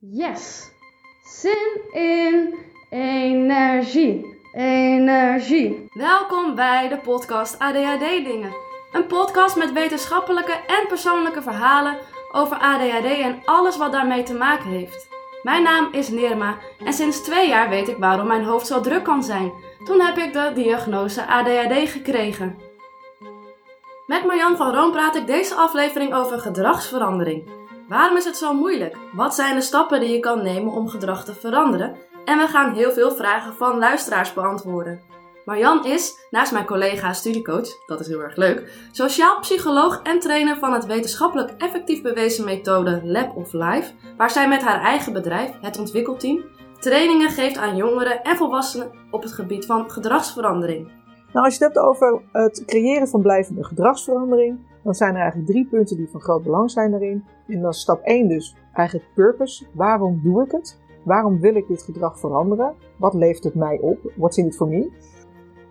Yes! Zin in energie. Energie. Welkom bij de podcast ADHD Dingen. Een podcast met wetenschappelijke en persoonlijke verhalen over ADHD en alles wat daarmee te maken heeft. Mijn naam is Nirma en sinds twee jaar weet ik waarom mijn hoofd zo druk kan zijn. Toen heb ik de diagnose ADHD gekregen. Met Marjan van Roon praat ik deze aflevering over gedragsverandering. Waarom is het zo moeilijk? Wat zijn de stappen die je kan nemen om gedrag te veranderen? En we gaan heel veel vragen van luisteraars beantwoorden. Marjan is, naast mijn collega studiecoach, dat is heel erg leuk, sociaal psycholoog en trainer van het wetenschappelijk effectief bewezen methode Lab of Life, waar zij met haar eigen bedrijf, het ontwikkelteam, trainingen geeft aan jongeren en volwassenen op het gebied van gedragsverandering. Nou, als je het hebt over het creëren van blijvende gedragsverandering, dan zijn er eigenlijk drie punten die van groot belang zijn daarin. En dan stap 1 dus eigenlijk purpose. Waarom doe ik het? Waarom wil ik dit gedrag veranderen? Wat levert het mij op? What's in it for me?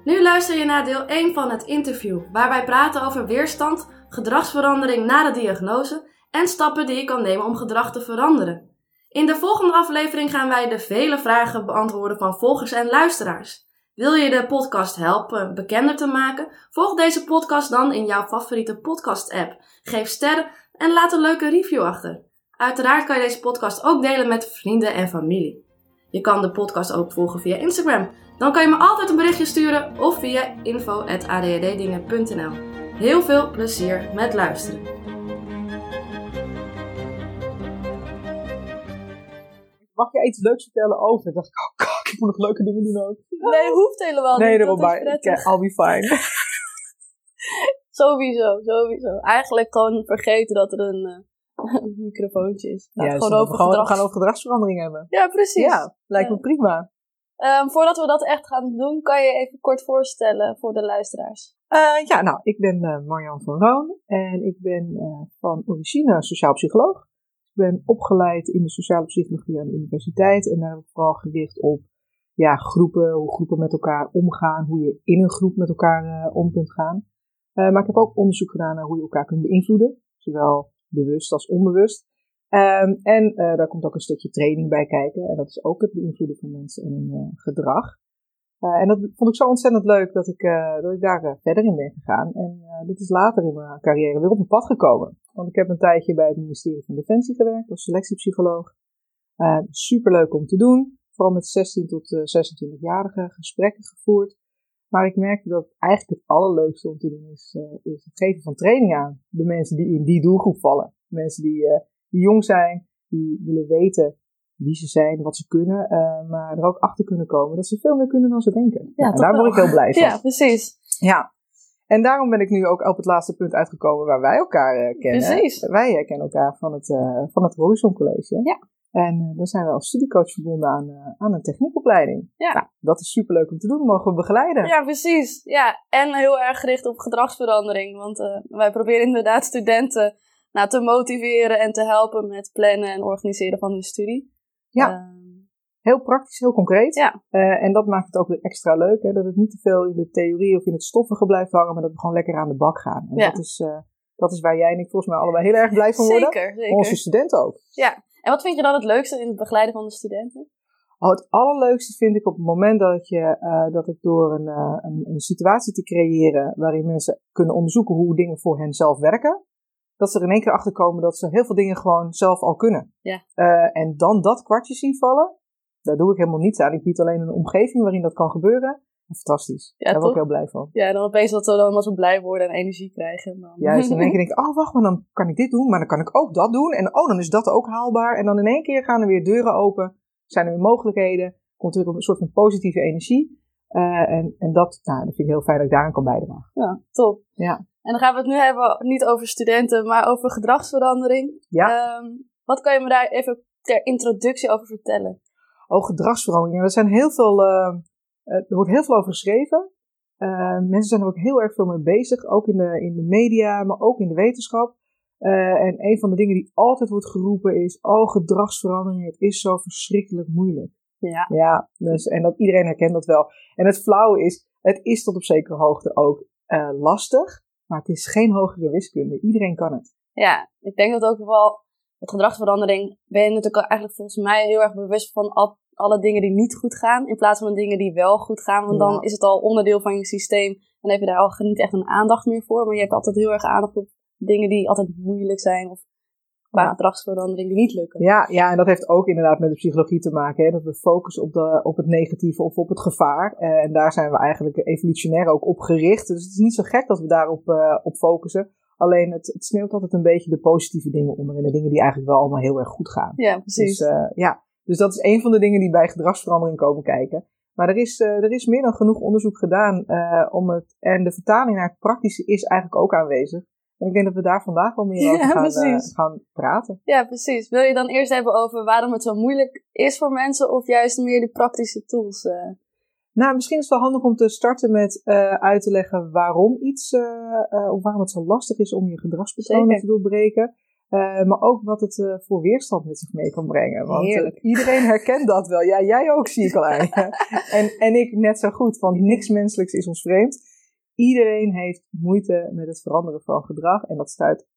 Nu luister je naar deel 1 van het interview, waar wij praten over weerstand, gedragsverandering na de diagnose en stappen die je kan nemen om gedrag te veranderen. In de volgende aflevering gaan wij de vele vragen beantwoorden van volgers en luisteraars. Wil je de podcast helpen bekender te maken? Volg deze podcast dan in jouw favoriete podcast-app. Geef sterren en laat een leuke review achter. Uiteraard kan je deze podcast ook delen met vrienden en familie. Je kan de podcast ook volgen via Instagram. Dan kan je me altijd een berichtje sturen of via info.adhddingen.nl. Heel veel plezier met luisteren. Mag jij iets leuks vertellen over? Dacht ik, oh ik moet nog leuke dingen doen ook. Nee, hoeft helemaal nee, niet. is maar. prettig. I'll be fine. Sowieso, sowieso. Eigenlijk gewoon vergeten dat er een, eh, microfoontje is. Laat Juist, gewoon we over gaan, we gaan over gedragsverandering hebben. Ja, precies. Ja, lijkt me Ja. prima. Ehm, voordat we dat echt gaan doen, kan je even kort voorstellen voor de luisteraars. Eh, ja, nou, ik ben eh, Marjan van Roon en ik ben eh, van origine sociaal psycholoog. Ik ben opgeleid in de sociale psychologie aan de universiteit en daar heb ik vooral gericht op ja, groepen, hoe groepen met elkaar omgaan, hoe je in een groep met elkaar eh, om kunt gaan. Eh, maar ik heb ook onderzoek gedaan naar hoe je elkaar kunt beïnvloeden, zowel bewust als onbewust. Ehm, en eh, daar komt ook een stukje training bij kijken en dat is ook het beïnvloeden van mensen en hun gedrag. En dat vond ik zo ontzettend leuk dat ik, dat ik daar verder in ben gegaan. En dit is later in mijn carrière weer op mijn pad gekomen. Want ik heb een tijdje bij het ministerie van Defensie gewerkt als selectiepsycholoog. Super leuk om te doen. Vooral met 16 tot 26-jarigen gesprekken gevoerd. Maar ik merkte dat eigenlijk het allerleukste om te doen is, is het geven van training aan de mensen die in die doelgroep vallen. Mensen die, die jong zijn, die willen weten wie ze zijn, wat ze kunnen, uh, maar er ook achter kunnen komen dat ze veel meer kunnen dan ze denken. Ja, en daar wel. word ik heel blij van. Ja, precies. Ja. En daarom ben ik nu ook op het laatste punt uitgekomen waar wij elkaar uh, kennen. Precies. Wij uh, kennen elkaar van het, van het Horizon College. Ja. En dan zijn we als studiecoach verbonden aan, aan een techniekopleiding. Ja. Nou, dat is superleuk om te doen, mogen we begeleiden. Ja, precies. Ja, en heel erg gericht op gedragsverandering. Want uh, wij proberen inderdaad studenten nou, te motiveren en te helpen met plannen en organiseren van hun studie. Ja. Uh, heel praktisch, heel concreet. Ja. Uh, en dat maakt het ook weer extra leuk. Hè? Dat het niet te veel in de theorie of in het stoffige blijft hangen, maar dat we gewoon lekker aan de bak gaan. En ja. dat, is, dat is waar jij en ik volgens mij allebei heel erg blij van worden. Zeker, zeker. Onze studenten ook. Ja. En wat vind je dan het leukste in het begeleiden van de studenten? Oh, het allerleukste vind ik op het moment dat, je, uh, dat ik door een, uh, een, een, situatie te creëren waarin mensen kunnen onderzoeken hoe dingen voor hen zelf werken, dat ze er in één keer achter komen dat ze heel veel dingen gewoon zelf al kunnen. Ja. Uh, en dan dat kwartje zien vallen, daar doe ik helemaal niets aan. Ik bied alleen een omgeving waarin dat kan gebeuren. Fantastisch. Ja, daar word ik heel blij van. Ja, dan opeens dat we dan als we blij worden en energie krijgen. Dan... Juist, in één keer denk ik, oh wacht, maar dan kan ik dit doen, maar dan kan ik ook dat doen. En oh, dan is dat ook haalbaar. En dan in één keer gaan er weer deuren open, zijn er weer mogelijkheden, komt er weer een soort van positieve energie. Uh, en, en dat, nou, dat vind ik heel fijn dat ik daaraan kan bijdragen. Ja, top. Ja. En dan gaan we het nu hebben, niet over studenten, maar over gedragsverandering. Ja. Um, wat kan je me daar even ter introductie over vertellen? Oh, gedragsverandering. Er zijn heel veel, uh, er wordt heel veel over geschreven. Uh, mensen zijn er ook heel erg veel mee bezig, ook in de, in de media, maar ook in de wetenschap. Uh, en een van de dingen die altijd wordt geroepen is, oh, gedragsverandering, het is zo verschrikkelijk moeilijk. Ja. Ja, dus, en dat iedereen herkent dat wel. En het flauwe is, het is tot op zekere hoogte ook uh, lastig, maar het is geen hogere wiskunde. Iedereen kan het. Ja, ik denk dat ook wel met gedragsverandering ben je natuurlijk eigenlijk volgens mij heel erg bewust van al, alle dingen die niet goed gaan, in plaats van de dingen die wel goed gaan. Want Ja. dan is het al onderdeel van je systeem en heb je daar al niet echt een aandacht meer voor. Maar je hebt altijd heel erg aandacht op dingen die altijd moeilijk zijn of qua gedragsverandering die niet lukken. Ja, ja, en dat heeft ook inderdaad met de psychologie te maken. Hè? Dat we focussen op, de, op het negatieve of op het gevaar. Eh, en daar zijn we eigenlijk evolutionair ook op gericht. Dus het is niet zo gek dat we daarop eh, op focussen. Alleen het, het sneeuwt altijd een beetje de positieve dingen onder. En de dingen die eigenlijk wel allemaal heel erg goed gaan. Ja, precies. Dus, eh, ja. Dus dat is een van de dingen die bij gedragsverandering komen kijken. Maar er is, eh, er is meer dan genoeg onderzoek gedaan eh, om het. En de vertaling naar het praktische is eigenlijk ook aanwezig. En ik denk dat we daar vandaag wel meer over gaan, eh, gaan praten. Ja, precies. Wil je dan eerst hebben over waarom het zo moeilijk is voor mensen of juist meer die praktische tools? Nou, misschien is het wel handig om te starten met uit te leggen waarom iets, of waarom het zo lastig is om je gedragspatronen te doorbreken. Eh, maar ook wat het eh, voor weerstand met zich mee kan brengen. Want eh, iedereen herkent dat wel. Ja, jij ook, zie ik al aan en, en ik net zo goed, want niks menselijks is ons vreemd. Iedereen heeft moeite met het veranderen van gedrag en dat stuit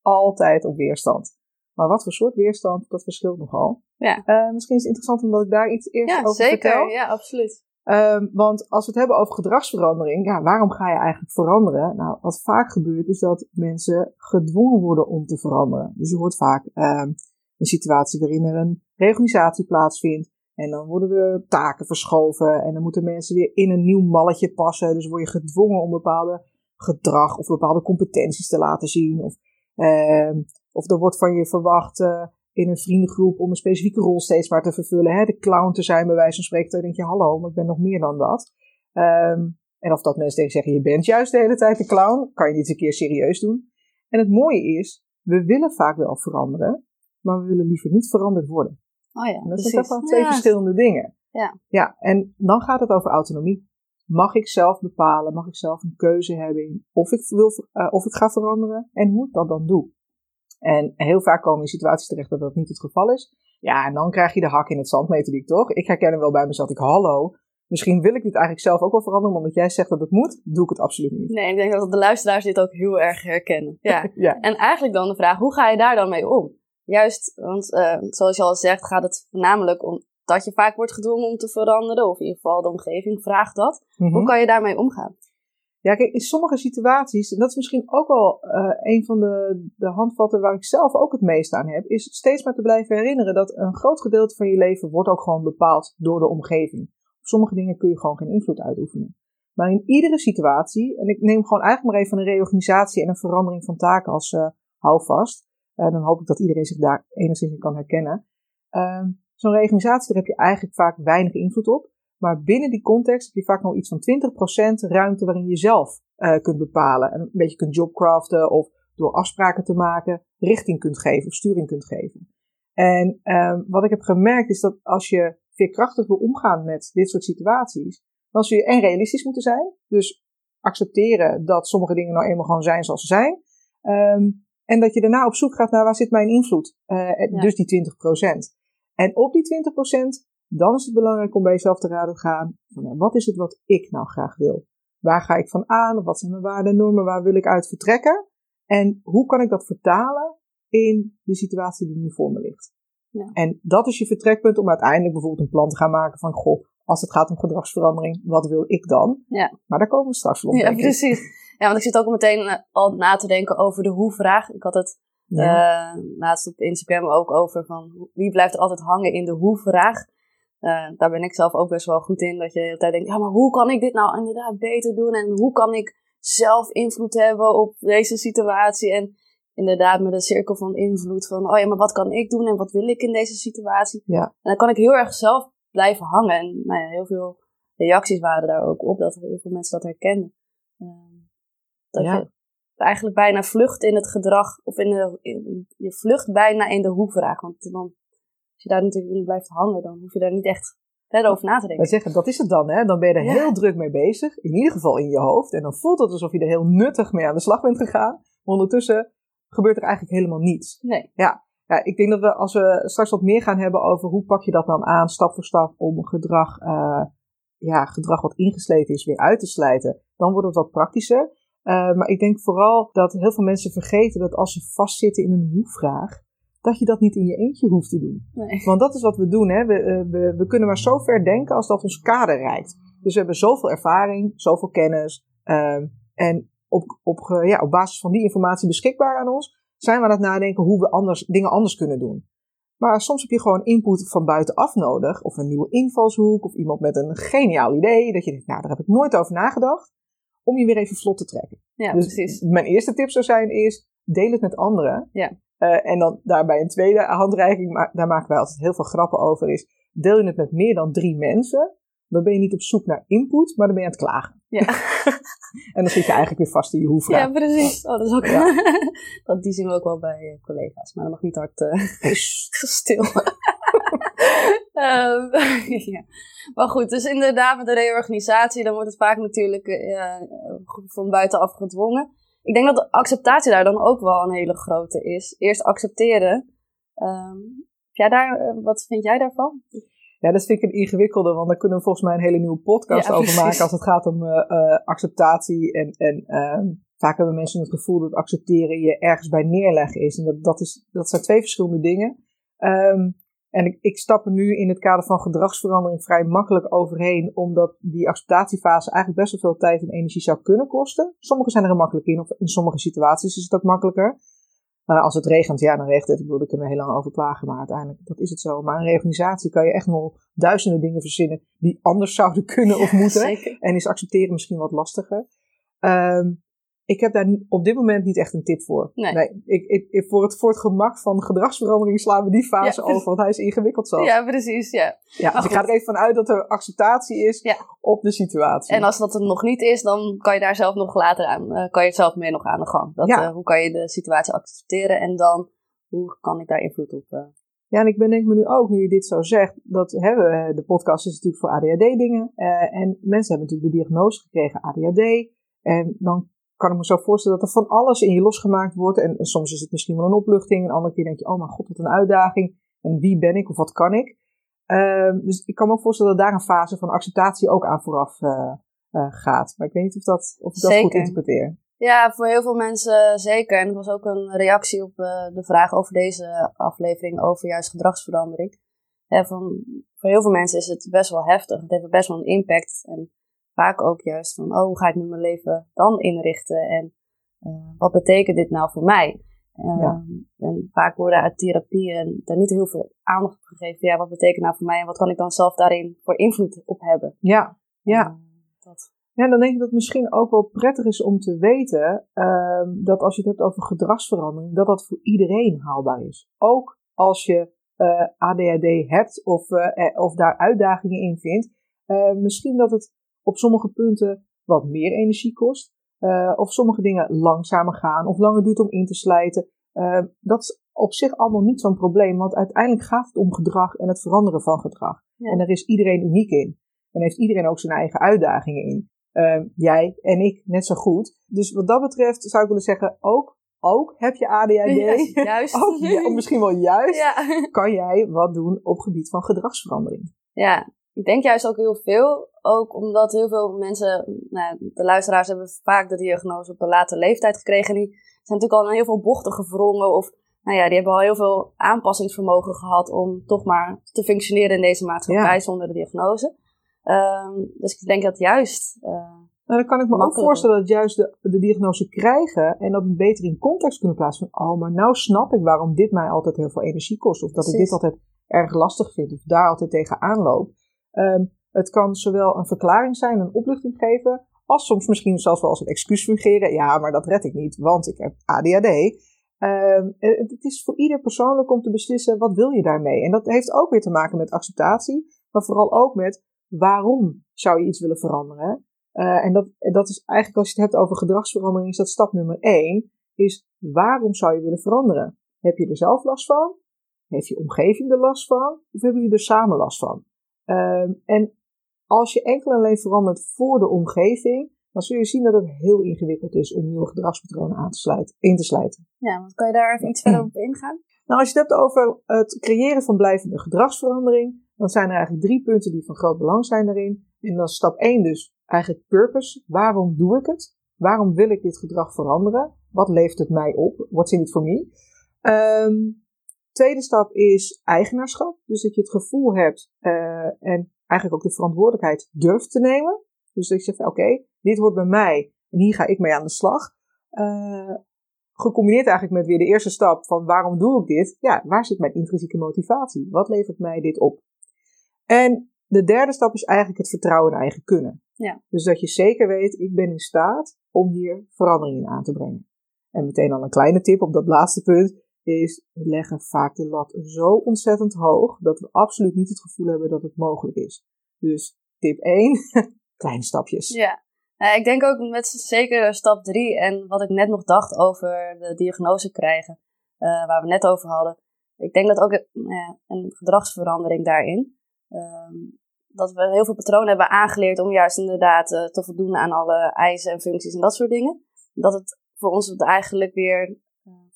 altijd op weerstand. Maar wat voor soort weerstand, dat verschilt nogal. Ja. Misschien is het interessant omdat ik daar iets eerst Ja, over zeker. vertel. Ja, absoluut. Ehm, want als we het hebben over gedragsverandering, ja, waarom ga je eigenlijk veranderen? Nou, wat vaak gebeurt is dat mensen gedwongen worden om te veranderen. Dus je hoort vaak ehm, een situatie waarin er een reorganisatie plaatsvindt. En dan worden de taken verschoven en dan moeten mensen weer in een nieuw malletje passen. Dus word je gedwongen om bepaalde gedrag of bepaalde competenties te laten zien. Of, ehm, of er wordt van je verwacht eh, in een vriendengroep om een specifieke rol steeds maar te vervullen. Hè? De clown te zijn bij wijze van spreken. Dan denk je, hallo, maar ik ben nog meer dan dat. Ehm, en of dat mensen tegen zeggen, je bent juist de hele tijd de clown. Kan je niet eens een keer serieus doen. En het mooie is, we willen vaak wel veranderen. Maar we willen liever niet veranderd worden. Oh ja, En dat zijn toch wel twee Ja, verschillende dingen. Ja. ja. En dan gaat het over autonomie. Mag ik zelf bepalen, mag ik zelf een keuze hebben in of ik, wil, eh, of ik ga veranderen en hoe ik dat dan doe. En heel vaak komen we in situaties terecht dat dat niet het geval is. Ja, en dan krijg je de hak in het zand methodiek, toch? Ik herken hem wel bij mezelf. Ik, hallo, misschien wil ik dit eigenlijk zelf ook wel veranderen, maar omdat jij zegt dat het moet, doe ik het absoluut niet. Nee, ik denk dat de luisteraars dit ook heel erg herkennen. Ja. Ja, En eigenlijk dan de vraag, hoe ga je daar dan mee om? Juist, want eh, zoals je al zegt, gaat het voornamelijk om dat je vaak wordt gedwongen om te veranderen. Of in ieder geval de omgeving vraagt dat. Mhm. Hoe kan je daarmee omgaan? Ja, kijk, in sommige situaties, en dat is misschien ook wel eh, een van de, de handvatten waar ik zelf ook het meest aan heb, is steeds maar te blijven herinneren dat een groot gedeelte van je leven wordt ook gewoon bepaald door de omgeving. Op sommige dingen kun je gewoon geen invloed uitoefenen. Maar in iedere situatie, en ik neem gewoon eigenlijk maar even een reorganisatie en een verandering van taken als eh houvast, en dan hoop ik dat iedereen zich daar enigszins in kan herkennen. Ehm, Zo'n reorganisatie, daar heb je eigenlijk vaak weinig invloed op. Maar binnen die context heb je vaak nog iets van 20% ruimte waarin je zelf eh, kunt bepalen. En een beetje kunt jobcraften of door afspraken te maken richting kunt geven of sturing kunt geven. En ehm, wat ik heb gemerkt is dat als je veerkrachtig wil omgaan met dit soort situaties, dan zul je en realistisch moeten zijn. Dus accepteren dat sommige dingen nou eenmaal gewoon zijn zoals ze zijn. Ehm, en dat je daarna op zoek gaat naar waar zit mijn invloed. Eh, Ja. Dus die 20%. En op die 20%, dan is het belangrijk om bij jezelf te raden te gaan. Van, ja, wat is het wat ik nou graag wil? Waar ga ik van aan? Wat zijn mijn waarden en normen? Waar wil ik uit vertrekken? En hoe kan ik dat vertalen in de situatie die nu voor me ligt? Ja. En dat is je vertrekpunt om uiteindelijk bijvoorbeeld een plan te gaan maken van, goh, als het gaat om gedragsverandering, wat wil ik dan? Ja. Maar daar komen we straks op, Ja, precies. Ja, want ik zit ook meteen eh, al na te denken over de hoe-vraag. Ik had het Ja. eh, laatst op Instagram ook over van wie blijft er altijd hangen in de hoe-vraag. Eh, daar ben ik zelf ook best wel goed in. Dat je de hele tijd denkt, ja, maar hoe kan ik dit nou inderdaad beter doen? En hoe kan ik zelf invloed hebben op deze situatie? En inderdaad met een cirkel van invloed van, oh ja, maar wat kan ik doen en wat wil ik in deze situatie? Ja. En dan kan ik heel erg zelf blijven hangen. En nou ja, heel veel reacties waren daar ook op, dat heel veel mensen dat herkennen. Ehm, dat Ja. je eigenlijk bijna vlucht in het gedrag, of in de, in- je vlucht bijna in de hoe-vraag. Want dan, als je daar natuurlijk in blijft hangen, dan hoef je daar niet echt verder over na te Wij denken. zeggen, dat is het dan, hè? Dan ben je er Ja. heel druk mee bezig. In ieder geval in je hoofd. En dan voelt het alsof je er heel nuttig mee aan de slag bent gegaan. Maar ondertussen gebeurt er eigenlijk helemaal niets. Nee. Ja, ik denk dat we als we straks wat meer gaan hebben over hoe pak je dat dan aan, stap voor stap, om gedrag, eh, ja, gedrag wat ingesleten is weer uit te slijten, dan wordt het wat praktischer. Eh, maar ik denk vooral dat heel veel mensen vergeten dat als ze vastzitten in een hoe-vraag, dat je dat niet in je eentje hoeft te doen. Nee. Want dat is wat we doen. Hè? We, eh, we, we kunnen maar zo ver denken als dat ons kader reikt. Dus we hebben zoveel ervaring, zoveel kennis. ehm, en op, op, ge- ja, op basis van die informatie beschikbaar aan ons, zijn we aan het nadenken hoe we anders, dingen anders kunnen doen. Maar soms heb je gewoon input van buitenaf nodig, of een nieuwe invalshoek, of iemand met een geniaal idee, dat je denkt, nou, daar heb ik nooit over nagedacht, om je weer even vlot te trekken. Ja, dus precies. mijn eerste tip zou zijn is, deel het met anderen. Ja. Eh, en dan daarbij een tweede handreiking, maar daar maken wij altijd heel veel grappen over, is deel je het met meer dan drie mensen, dan ben je niet op zoek naar input, maar dan ben je aan het klagen. Ja. En dan zit je eigenlijk weer vast in je hoefvraag. Ja, precies. Oh, dat is ook... Ja. dat, die zien we ook wel bij eh, collega's. Maar dat mag niet hard eh, stil. Ehm, ja. Maar goed, dus inderdaad met de reorganisatie, dan wordt het vaak natuurlijk eh, van buitenaf gedwongen. Ik denk dat de acceptatie daar dan ook wel een hele grote is. Eerst accepteren. Ehm, jij daar, eh, wat vind jij daarvan? Ja, dat vind ik een ingewikkelde, want daar kunnen we volgens mij een hele nieuwe podcast Ja, over precies. maken als het gaat om eh, eh, acceptatie. En, en ehm, vaak hebben mensen het gevoel dat accepteren je ergens bij neerleggen is. En dat, dat, is, dat zijn twee verschillende dingen. Ehm, en ik, ik stap er nu in het kader van gedragsverandering vrij makkelijk overheen, omdat die acceptatiefase eigenlijk best wel veel tijd en energie zou kunnen kosten. Sommige zijn er makkelijk in, of in sommige situaties is het ook makkelijker. Uh, als het regent, ja, dan regent het. Ik bedoel, daar kunnen we heel lang over klagen, maar uiteindelijk, dat is het zo. Maar een reorganisatie kan je echt nog duizenden dingen verzinnen die anders zouden kunnen of moeten. Zeker. En is accepteren misschien wat lastiger. Um, ik heb daar op dit moment niet echt een tip voor. Nee. ik, ik, ik, voor, het, voor het gemak van gedragsverandering slaan we die fase ja, over, want hij is ingewikkeld zo. Ja, precies, ja. ja dus ik ga er even vanuit dat er acceptatie is ja. op de situatie. En als dat er nog niet is, dan kan je daar zelf nog later aan, uh, kan je zelf mee nog aan de gang. Dat, ja. uh, hoe kan je de situatie accepteren en dan, hoe kan ik daar invloed op uh, ja, en ik ben denk me nu ook, nu je dit zo zegt, dat hebben de podcast is natuurlijk voor ADHD dingen. Uh, en mensen hebben natuurlijk de diagnose gekregen ADHD. En dan kan ik me zo voorstellen dat er van alles in je losgemaakt wordt. En, en soms is het misschien wel een opluchting. En andere keer denk je, oh mijn god, wat een uitdaging. En wie ben ik of wat kan ik? Uh, dus ik kan me ook voorstellen dat daar een fase van acceptatie ook aan vooraf uh, uh, gaat. Maar ik weet niet of, dat, of ik dat Zeker. goed interpreteer. Ja, voor heel veel mensen zeker. En er was ook een reactie op uh, de vraag over deze aflevering over juist gedragsverandering. Ja, van, voor heel veel mensen is het best wel heftig. Het heeft best wel een impact. En vaak ook juist van, oh, hoe ga ik nu mijn leven dan inrichten? En uh, wat betekent dit nou voor mij? Uh, Ja. En vaak worden uit therapieën daar niet heel veel aandacht op gegeven. Ja, wat betekent nou voor mij en wat kan ik dan zelf daarin voor invloed op hebben? Ja, ja. Uh, dat. Ja, dan denk ik dat het misschien ook wel prettig is om te weten uh, dat als je het hebt over gedragsverandering, dat dat voor iedereen haalbaar is. Ook als je uh, ADHD hebt of, uh, of daar uitdagingen in vindt. Misschien dat het op sommige punten wat meer energie kost. Uh, of sommige dingen langzamer gaan of langer duurt om in te slijten. Uh, dat is op zich allemaal niet zo'n probleem, want uiteindelijk gaat het om gedrag en het veranderen van gedrag. Ja. En daar is iedereen uniek in. En heeft iedereen ook zijn eigen uitdagingen in. Uh, jij en ik net zo goed. Dus wat dat betreft zou ik willen zeggen, ook, ook heb je ADHD, Ja, juist. ook, ja, misschien wel juist, kan jij wat doen op gebied van gedragsverandering. ja, ik denk juist ook heel veel. Ook omdat heel veel mensen, nou, de luisteraars hebben vaak de diagnose op een late leeftijd gekregen. Die zijn natuurlijk al in heel veel bochten gevrongen. Of nou ja, die hebben al heel veel aanpassingsvermogen gehad om toch maar te functioneren in deze maatschappij Ja. zonder de diagnose. Um, dus ik denk dat juist. Uh, Nou, dan kan ik me ook voorstellen dat juist de, de diagnose krijgen en dat beter in context kunnen plaatsen. Van, oh, maar nou snap ik waarom dit mij altijd heel veel energie kost. Of dat ik dit altijd erg lastig vind. Of daar altijd tegen aanloop. Um, het kan zowel een verklaring zijn, een opluchting geven. Als soms misschien zelfs wel als een excuus fungeren. Ja, maar dat red ik niet, want ik heb ADHD. Um, het is voor ieder persoonlijk om te beslissen wat wil je daarmee. En dat heeft ook weer te maken met acceptatie. Maar vooral ook met waarom zou je iets willen veranderen. Uh, en dat, dat is eigenlijk als je het hebt over gedragsverandering, is dat stap nummer één. Is waarom zou je willen veranderen? Heb je er zelf last van? Heeft je omgeving er last van? Of hebben jullie er samen last van? Um, en als je enkel en alleen verandert voor de omgeving, dan zul je zien dat het heel ingewikkeld is om nieuwe gedragspatronen aan te sluiten, in te slijten. ja, want kan je daar even iets verder op ingaan? Nou, als je het hebt over het creëren van blijvende gedragsverandering, dan zijn er eigenlijk drie punten die van groot belang zijn daarin. En dan stap 1 dus eigenlijk purpose. Waarom doe ik het? Waarom wil ik dit gedrag veranderen? Wat levert het mij op? What's in it for me? Um, tweede stap is eigenaarschap. Dus dat je het gevoel hebt uh, en eigenlijk ook de verantwoordelijkheid durft te nemen. Dus dat je zegt, oké, dit hoort bij mij en hier ga ik mee aan de slag. Uh, gecombineerd eigenlijk met weer de eerste stap van waarom doe ik dit? Ja, waar zit mijn intrinsieke motivatie? Wat levert mij dit op? En de derde stap is eigenlijk het vertrouwen in eigen kunnen. Ja. Dus dat je zeker weet, ik ben in staat om hier veranderingen aan te brengen. En meteen al een kleine tip op dat laatste punt is, leggen vaak de lat zo ontzettend hoog dat we absoluut niet het gevoel hebben dat het mogelijk is. Dus tip 1, kleine stapjes. Ja, nou, ik denk ook met zeker stap 3 en wat ik net nog dacht over de diagnose krijgen, uh, waar we net over hadden. Ik denk dat ook uh, een gedragsverandering daarin. Uh, dat we heel veel patronen hebben aangeleerd om juist inderdaad uh, te voldoen aan alle eisen en functies en dat soort dingen. Dat het voor ons eigenlijk weer,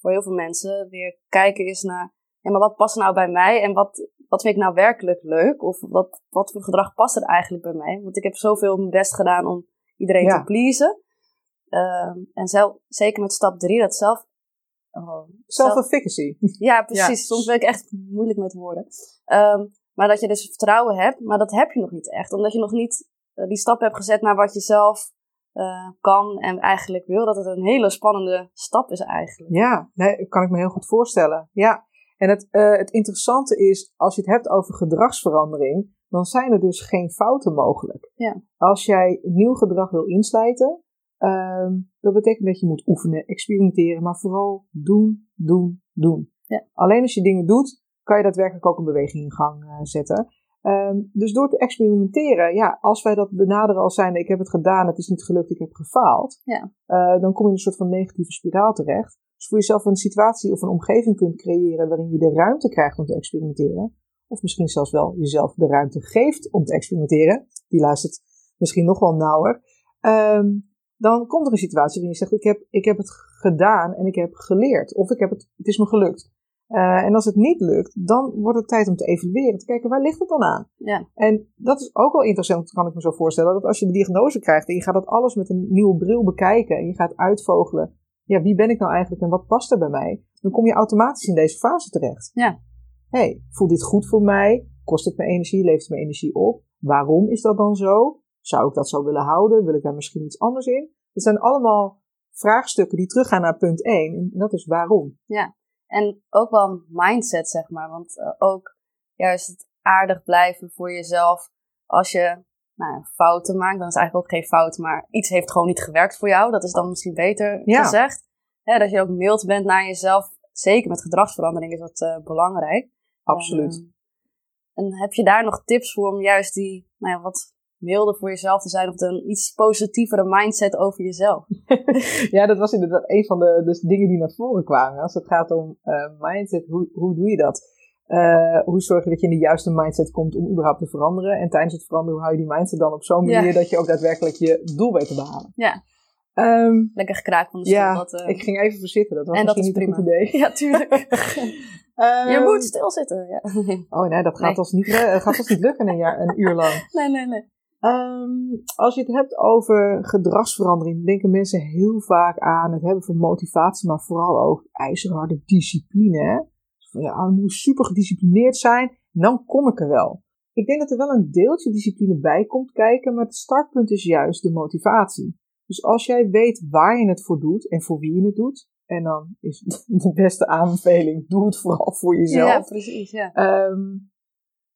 voor heel veel mensen, weer kijken is naar, ja, maar wat past nou bij mij en wat, wat vind ik nou werkelijk leuk? Of wat, wat voor gedrag past er eigenlijk bij mij? Want ik heb zoveel mijn best gedaan om iedereen ja. te pleasen. Uh, en zelf, zeker met stap 3, dat zelf. Oh, Self-efficacy. Ja, precies. Ja. Soms ben ik echt moeilijk met woorden. Um, maar dat je dus vertrouwen hebt, maar dat heb je nog niet echt. Omdat je nog niet uh, die stap hebt gezet naar wat je zelf uh, kan en eigenlijk wil. Dat het een hele spannende stap is eigenlijk. Ja, nee, kan ik me heel goed voorstellen. Ja. En het, uh, het interessante is, als je het hebt over gedragsverandering, dan zijn er dus geen fouten mogelijk. Ja. Als jij nieuw gedrag wil insluiten, um, dat betekent dat je moet oefenen, experimenteren, maar vooral doen, doen, doen. Ja. Alleen als je dingen doet, kan je daadwerkelijk ook een beweging in gang uh, zetten. Um, dus door te experimenteren, ja, als wij dat benaderen als zijn, ik heb het gedaan, het is niet gelukt, ik heb gefaald, ja. uh, dan kom je in een soort van negatieve spiraal terecht. Dus voor jezelf een situatie of een omgeving kunt creëren waarin je de ruimte krijgt om te experimenteren, of misschien zelfs wel jezelf de ruimte geeft om te experimenteren, die luistert misschien nog wel nauwer, um, dan komt er een situatie waarin je zegt, ik heb, ik heb het gedaan en ik heb geleerd, of ik heb het, het is me gelukt. Uh, en als het niet lukt, dan wordt het tijd om te evalueren, te kijken waar ligt het dan aan. Ja. En dat is ook wel interessant, kan ik me zo voorstellen, dat als je de diagnose krijgt en je gaat dat alles met een nieuwe bril bekijken en je gaat uitvogelen, ja, wie ben ik nou eigenlijk en wat past er bij mij, dan kom je automatisch in deze fase terecht. Ja. hey, voelt dit goed voor mij? Kost het me energie? Levert het me energie op? Waarom is dat dan zo? Zou ik dat zo willen houden? Wil ik daar misschien iets anders in? Het zijn allemaal vraagstukken die teruggaan naar punt 1 en dat is waarom. Ja. En ook wel mindset, zeg maar. Want uh, ook juist het aardig blijven voor jezelf. Als je nou, fouten maakt, dan is het eigenlijk ook geen fout, maar iets heeft gewoon niet gewerkt voor jou. Dat is dan misschien beter ja. gezegd. Dat je ook mild bent naar jezelf. Zeker met gedragsverandering is dat uh, belangrijk. Absoluut. Uh, en heb je daar nog tips voor om juist die nou ja, wat milder voor jezelf te zijn of een iets positievere mindset over jezelf. ja, dat was inderdaad een van de dus dingen die naar voren kwamen. Als het gaat om uh, mindset, hoe, hoe doe je dat? Uh, hoe zorg je dat je in de juiste mindset komt om überhaupt te veranderen? En tijdens het veranderen, hoe hou je die mindset dan op zo'n manier ja. dat je ook daadwerkelijk je doel weet te behalen? Ja. Um, Lekker gekraakt van de stoel. Ja, dat, uh... ik ging even verzitten. Dat was en dat misschien is niet prima. een goed idee. Ja, tuurlijk. um, je moet stilzitten. Ja. Oh nee, dat gaat, Nee. Ons, niet, gaat ons niet lukken een, jaar, een uur lang. Nee, nee, nee. Um, als je het hebt over gedragsverandering, denken mensen heel vaak aan het hebben van motivatie, maar vooral ook ijzerharde discipline. Hè? Van, ja, dan moet super gedisciplineerd zijn, en dan kom ik er wel. Ik denk dat er wel een deeltje discipline bij komt kijken, maar het startpunt is juist de motivatie. Dus als jij weet waar je het voor doet en voor wie je het doet, en dan is de beste aanbeveling, doe het vooral voor jezelf. Ja, precies. Ja. Um,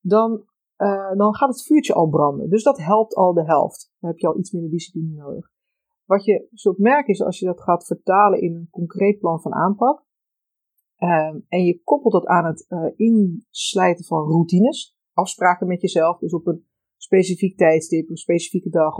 dan uh, dan gaat het vuurtje al branden. Dus dat helpt al de helft. Dan heb je al iets minder discipline nodig. Wat je zult merken is als je dat gaat vertalen in een concreet plan van aanpak. Um, en je koppelt dat aan het uh, inslijten van routines. Afspraken met jezelf. Dus op een specifiek tijdstip, een specifieke dag.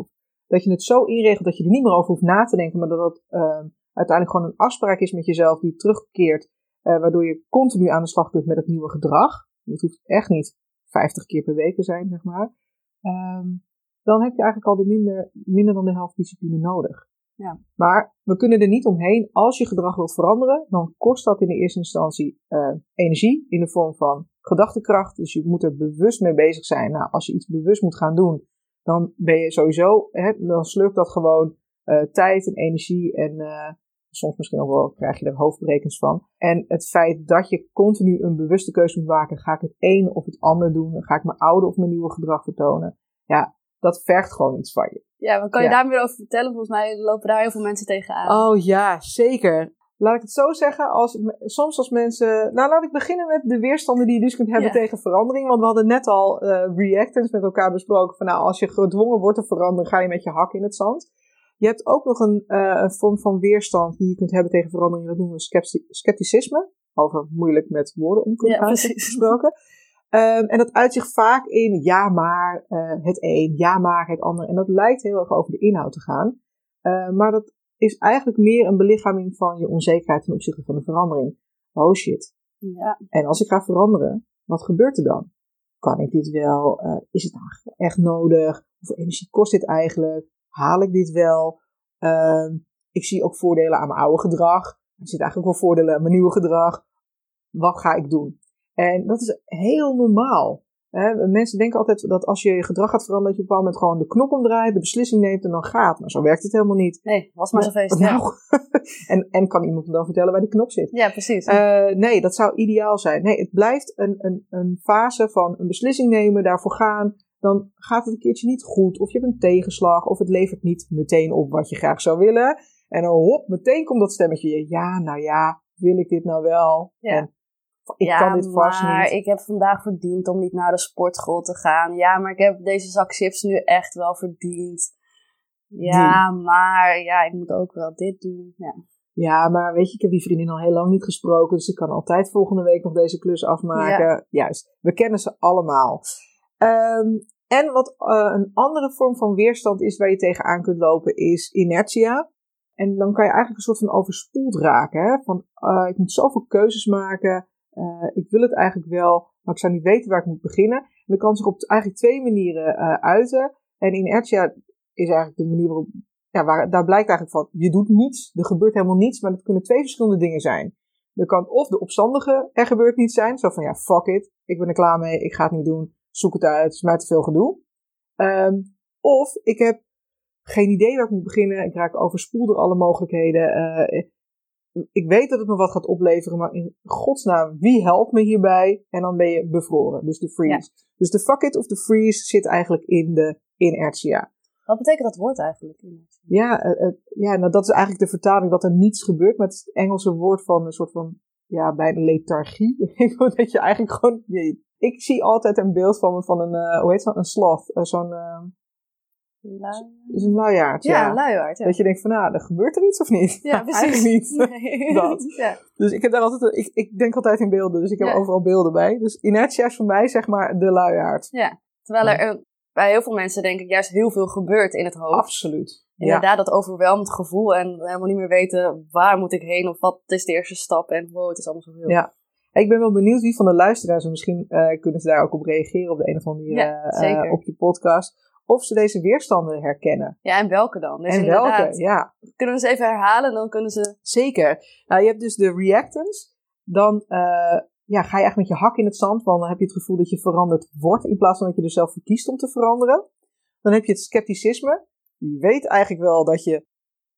Dat je het zo inregelt dat je er niet meer over hoeft na te denken. Maar dat het uh, uiteindelijk gewoon een afspraak is met jezelf die terugkeert. Uh, waardoor je continu aan de slag kunt met het nieuwe gedrag. Dat hoeft echt niet 50 keer per week zijn, zeg maar. Um, dan heb je eigenlijk al de minder, minder dan de helft discipline nodig. Ja. Maar we kunnen er niet omheen. Als je gedrag wilt veranderen, dan kost dat in de eerste instantie uh, energie in de vorm van gedachtekracht. Dus je moet er bewust mee bezig zijn. Nou, als je iets bewust moet gaan doen, dan ben je sowieso, hè, dan slurpt dat gewoon uh, tijd en energie en uh, soms misschien ook wel krijg je er hoofdbrekens van. En het feit dat je continu een bewuste keuze moet maken, ga ik het een of het ander doen, ga ik mijn oude of mijn nieuwe gedrag vertonen, ja, dat vergt gewoon iets van je. Ja, maar kan je Ja. daar meer over vertellen? Volgens mij lopen daar heel veel mensen tegenaan. Oh ja, zeker. Laat ik het zo zeggen, als, soms als mensen... Nou, laat ik beginnen met de weerstanden die je dus kunt hebben Ja. tegen verandering. Want we hadden net al eh reactants met elkaar besproken. Van nou, als je gedwongen wordt te veranderen, ga je met je hak in het zand. Je hebt ook nog een, eh, een vorm van weerstand die je kunt hebben tegen verandering. Dat noemen we scepti- scepticisme. Over moeilijk met woorden om kunnen Ja, gaan gesproken. Ehm, en dat uit zich vaak in ja maar eh, het een, ja maar het ander. En dat lijkt heel erg over de inhoud te gaan. Eh, maar dat is eigenlijk meer een belichaming van je onzekerheid ten opzichte van de verandering. Oh shit. Ja, En als ik ga veranderen, wat gebeurt er dan? Kan ik dit wel? Eh, is het echt nodig? Hoeveel energie kost dit eigenlijk? Haal ik dit wel? Ehm, ik zie ook voordelen aan mijn oude gedrag. Er zitten eigenlijk wel voordelen aan mijn nieuwe gedrag. Wat ga ik doen? En dat is heel normaal. Hè? Mensen denken altijd dat als je je gedrag gaat veranderen, dat je op een bepaald moment gewoon de knop omdraait, de beslissing neemt en dan gaat. Maar zo werkt het helemaal niet. nee, was maar zo'n feest. Ja. Nou, en, en kan iemand me dan vertellen waar die knop zit? ja, precies. Eh, nee, dat zou ideaal zijn. Nee, het blijft een, een, een fase van een beslissing nemen, daarvoor gaan. Dan gaat het een keertje niet goed, of je hebt een tegenslag, of het levert niet meteen op wat je graag zou willen. En dan hop, meteen komt dat stemmetje. Ja, nou ja, wil ik dit nou wel? Ja. En ik ja, kan dit vast maar niet. ik heb vandaag verdiend om niet naar de sportschool te gaan. Ja, maar ik heb deze zak chips nu echt wel verdiend. Ja, maar ja, ik moet ook wel dit doen. Ja, Ja, maar weet je, ik heb die vriendin al heel lang niet gesproken, dus ik kan altijd volgende week nog deze klus afmaken. Juist, we kennen ze allemaal. Ehm, en wat eh, een andere vorm van weerstand is waar je tegenaan kunt lopen, is inertia. En dan kan je eigenlijk een soort van overspoeld raken. Hè? Van, eh, ik moet zoveel keuzes maken, eh, ik wil het eigenlijk wel, maar ik zou niet weten waar ik moet beginnen. En dat kan zich op eigenlijk twee manieren uiten. En inertia is eigenlijk de manier waarop ja, daar blijkt eigenlijk van, je doet niets, er gebeurt helemaal niets, maar dat kunnen twee verschillende dingen zijn. Er kan of de opstandige, er gebeurt niets zijn, zo van ja, fuck it, ik ben er klaar mee, ik ga het niet doen, zoek het uit, het is mij te veel gedoe. Ehm, of ik heb geen idee waar ik moet beginnen, ik raak overspoeld door alle mogelijkheden. eh, ik weet dat het me wat gaat opleveren, maar in godsnaam, wie helpt me hierbij? En dan ben je bevroren, dus de freeze. Dus de fuck it of de freeze zit eigenlijk in de inertia. Wat betekent dat woord eigenlijk? Ja, eh, eh, ja nou, dat is eigenlijk de vertaling dat er niets gebeurt. Maar het is het Engelse woord van een soort van, ja, bijna lethargie. dat je eigenlijk gewoon, je- ik zie altijd een beeld van, van een, eh, hoe heet dat, een sloth. eh, zo'n, een luiaard, Ja, ja. luiaard. Ja, Dat je denkt van, nou, er gebeurt er iets of niet? ja precies. Eigenlijk niet. Nee. Dat. Ja. Dus ik heb daar altijd, ik, ik denk altijd in beelden, dus ik heb Ja. overal beelden bij. Dus inertia is voor mij, zeg maar, de luiaard. Terwijl er bij heel veel mensen denk ik juist heel veel gebeurt in het hoofd. Absoluut. Ja. Inderdaad, dat overweldigd gevoel en helemaal niet meer weten waar moet ik heen of wat is de eerste stap en wow, het is allemaal zoveel. Ja. Ik ben wel benieuwd wie van de luisteraars, en misschien eh, kunnen ze daar ook op reageren op de een of andere manier eh, op je podcast, of ze deze weerstanden herkennen. Ja, en welke dan? Dus en welke, ja. Kunnen we ze even herhalen, dan kunnen ze... Zeker. Nou, je hebt dus de reactants. Dan eh, ja, ga je echt met je hak in het zand, want dan heb je het gevoel dat je veranderd wordt, in plaats van dat je er zelf voor kiest om te veranderen. Dan heb je het scepticisme. Je weet eigenlijk wel dat je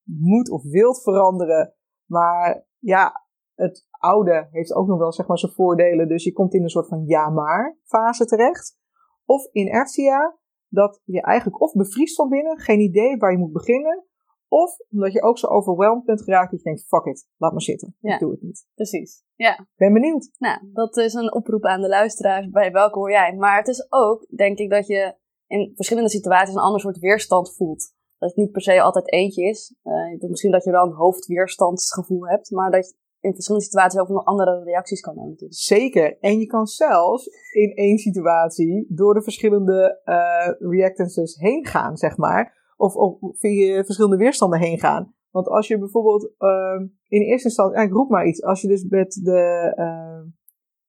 moet of wilt veranderen, maar ja, het oude heeft ook nog wel zeg maar zijn voordelen, dus je komt in een soort van ja-maar fase terecht. Of inertia, dat je eigenlijk of bevriest van binnen, geen idee waar je moet beginnen, of omdat je ook zo overweldigd bent geraakt dat je denkt, fuck it, laat maar zitten. Ja. Ik doe het niet. Precies. Ja, Ben benieuwd. nou, dat is een oproep aan de luisteraars. Bij welke hoor jij? Maar het is ook, denk ik, dat je in verschillende situaties een ander soort weerstand voelt. Dat het niet per se altijd eentje is. Eh, misschien dat je wel een hoofdweerstandsgevoel hebt, maar dat in verschillende situaties ook nog andere reacties kan hebben. Zeker. En je kan zelfs in één situatie door de verschillende eh reactances heen gaan, zeg maar. Of, of via verschillende weerstanden heen gaan. Want als je bijvoorbeeld ehm, in eerste instantie, ja, ik roep maar iets, als je dus met de, ehm,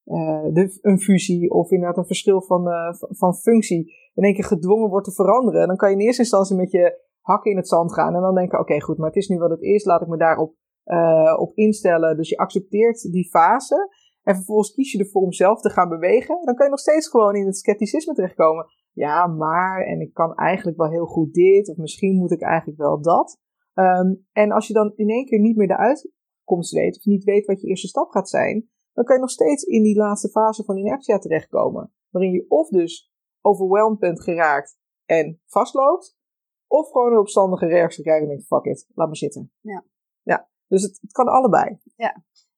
eh, de, een fusie of inderdaad een verschil van, eh, van- van functie in één keer gedwongen wordt te veranderen, dan kan je in eerste instantie met je hakken in het zand gaan en dan denken, oké goed, maar het is nu wat het is, laat ik me daarop eh, op instellen. Dus je accepteert die fase en vervolgens kies je ervoor om zelf te gaan bewegen, dan kan je nog steeds gewoon in het scepticisme terechtkomen. Ja, maar, en ik kan eigenlijk wel heel goed dit, of misschien moet ik eigenlijk wel dat. Ehm, en als je dan in één keer niet meer de uitkomst weet, of niet weet wat je eerste stap gaat zijn, dan kan je nog steeds in die laatste fase van inertia terechtkomen. Waarin je of dus overwhelmed bent geraakt en vastloopt, of gewoon een opstandige reactie krijgt en denkt, fuck it, laat maar zitten. Ja. Ja, dus het, het kan allebei.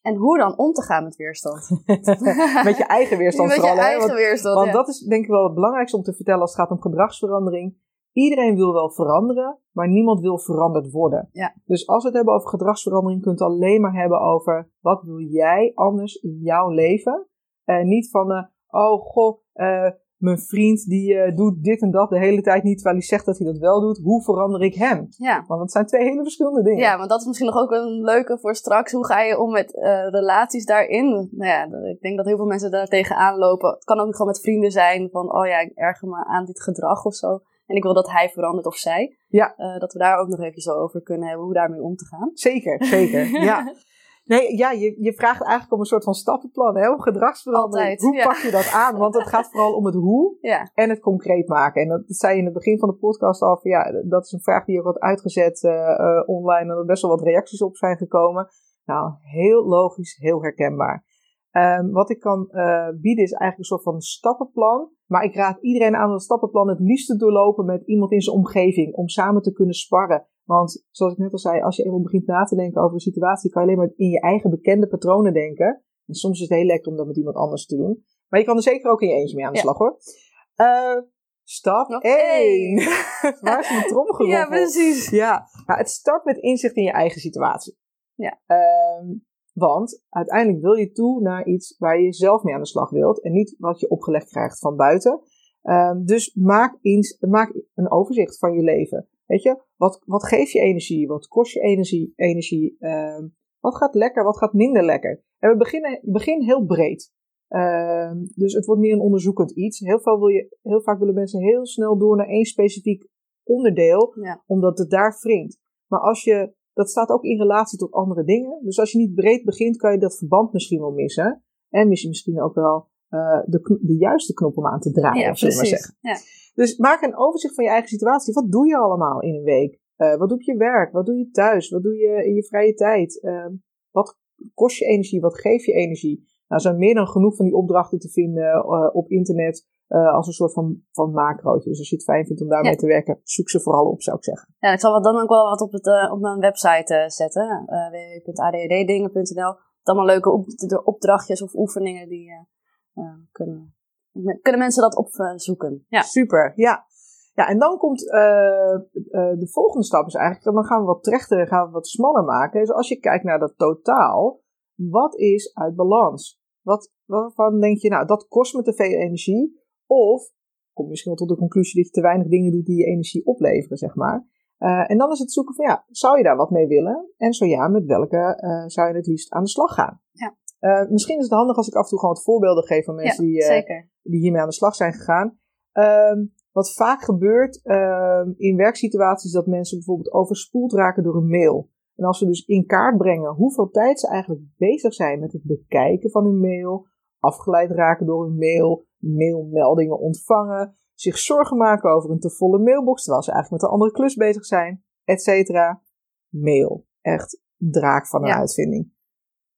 En hoe dan om te gaan met weerstand? Met je eigen weerstand met je vooral. hè, eigen want- weerstand, Want ja. dat is denk ik wel het belangrijkste om te vertellen als het gaat om gedragsverandering. Iedereen wil wel veranderen, maar niemand wil veranderd worden. Ja. Dus als we het hebben over gedragsverandering, kunt het alleen maar hebben over wat wil jij anders in jouw leven. Eh, niet van, eh, oh goh, eh, mijn vriend die eh, doet dit en dat de hele tijd niet, terwijl hij zegt dat hij dat wel doet. Hoe verander ik hem? Ja. Want het zijn twee hele verschillende dingen. Ja, want dat is misschien nog ook een leuke voor straks. Hoe ga je om met eh, relaties daarin? Nou ja, ik denk dat heel veel mensen daar tegenaan lopen. Het kan ook gewoon met vrienden zijn van, oh ja, ik erger me aan dit gedrag of zo. En ik wil dat hij verandert of zij. Ja. Eh, dat we daar ook nog even zo over kunnen hebben, hoe daarmee om te gaan. Zeker, zeker. ja. Nee, ja, je, je vraagt eigenlijk om een soort van stappenplan, hè, om gedragsverandering. Altijd, hoe ja. pak je dat aan? Want het gaat vooral om het hoe Ja, en het concreet maken. En dat, zei je in het begin van de podcast al. van, Ja, dat is een vraag die ook wat uitgezet eh, eh, online en er best wel wat reacties op zijn gekomen. Nou, heel logisch, heel herkenbaar. Ehm, wat ik kan eh, bieden is eigenlijk een soort van stappenplan. Maar ik raad iedereen aan dat stappenplan het liefst te doorlopen met iemand in zijn omgeving. Om samen te kunnen sparren. Want zoals ik net al zei, als je eenmaal begint na te denken over een situatie, kan je alleen maar in je eigen bekende patronen denken. En soms is het heel lekker om dat met iemand anders te doen. Maar je kan er zeker ook in je eentje mee aan de Ja. slag hoor. Eh, stap Nog 1. Waar is mijn tromgeroffel? ja precies. Ja, nou, het start met inzicht in je eigen situatie. Ja. Ehm, want uiteindelijk wil je toe naar iets waar je zelf mee aan de slag wilt en niet wat je opgelegd krijgt van buiten. Ehm, dus maak, eens, maak een overzicht van je leven. Weet je, wat, wat geeft je energie? Wat kost je energie? energie Ehm, wat gaat lekker? Wat gaat minder lekker? En we beginnen begin heel breed. Ehm, dus het wordt meer een onderzoekend iets. Heel, veel wil je, heel vaak willen mensen heel snel door naar één specifiek onderdeel Ja. omdat het daar wringt. Maar als je, dat staat ook in relatie tot andere dingen. Dus als je niet breed begint, kan je dat verband misschien wel missen. En mis je misschien ook wel eh, de, de juiste knop om aan te draaien, Ja, zullen we maar zeggen. Ja. Dus maak een overzicht van je eigen situatie. Wat doe je allemaal in een week? Eh, wat doe je werk? Wat doe je thuis? Wat doe je in je vrije tijd? Eh, wat kost je energie? Wat geeft je energie? Nou, er zijn meer dan genoeg van die opdrachten te vinden eh, op internet eh, als een soort van, van macrootje. Dus als je het fijn vindt om daarmee Ja. te werken, zoek ze vooral op, zou ik zeggen. Ja, ik zal wat dan ook wel wat op, het, op mijn website zetten. eh www.adhddingen.nl. Allemaal leuke op, de opdrachtjes of oefeningen die kunnen, kunnen mensen dat opzoeken. Ja. Super, ja. Ja, en dan komt eh, eh, de volgende stap is eigenlijk, dan gaan we wat trechter en gaan we wat smaller maken. Dus als je kijkt naar dat totaal, wat is uit balans? Wat, waarvan denk je, nou, dat kost me te veel energie. Of kom je misschien wel tot de conclusie dat je te weinig dingen doet die je energie opleveren, zeg maar. Eh, en dan is het zoeken van, ja, zou je daar wat mee willen? En zo ja, met welke zou je het liefst aan de slag gaan? Eh, misschien is het handig als ik af en toe gewoon wat voorbeelden geef van mensen die, eh, zeker. die hiermee aan de slag zijn gegaan. Ehm, wat vaak gebeurt ehm, in werksituaties dat mensen bijvoorbeeld overspoeld raken door een mail. En als we dus in kaart brengen hoeveel tijd ze eigenlijk bezig zijn met het bekijken van hun mail, afgeleid raken door hun mail, mailmeldingen ontvangen, zich zorgen maken over een te volle mailbox terwijl ze eigenlijk met een andere klus bezig zijn, et cetera. Mail. Echt draak van een Ja. uitvinding.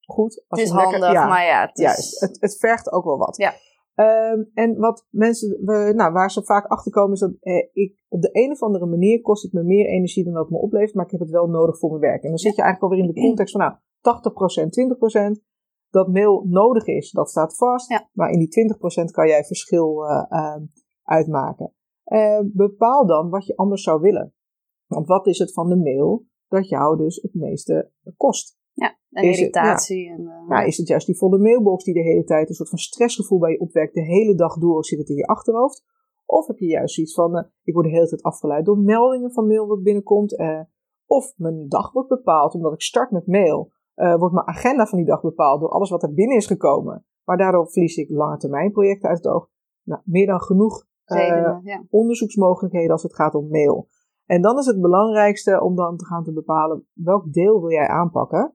Goed. Als Het is lekker- handig, ja. maar ja, het is... Juist, het, het vergt ook wel wat. Ja. Ehm, en wat mensen, we, nou, waar ze vaak achter komen is dat eh, ik op de een of andere manier kost het me meer energie dan dat het me oplevert, maar ik heb het wel nodig voor mijn werk. En dan zit je eigenlijk alweer in de context van, nou, 80%, 20%. Dat mail nodig is, dat staat vast. Ja. Maar in die 20% kan jij verschil eh, ehm, uitmaken. Eh, bepaal dan wat je anders zou willen. Want wat is het van de mail dat jou dus het meeste kost? En Is het- irritatie. En, Ja, is het juist die volle mailbox die de hele tijd een soort van stressgevoel bij je opwekt, de hele dag door zit het in je achterhoofd? Of heb je juist iets van, eh, ik word de hele tijd afgeleid door meldingen van mail wat binnenkomt? eh, of mijn dag wordt bepaald omdat ik start met mail, eh, wordt mijn agenda van die dag bepaald door alles wat er binnen is gekomen. Maar daardoor verlies ik lange termijn projecten uit het oog. Nou, meer dan genoeg redenen, ja. onderzoeksmogelijkheden als het gaat om mail. En dan is het belangrijkste om dan te gaan te bepalen welk deel wil jij aanpakken.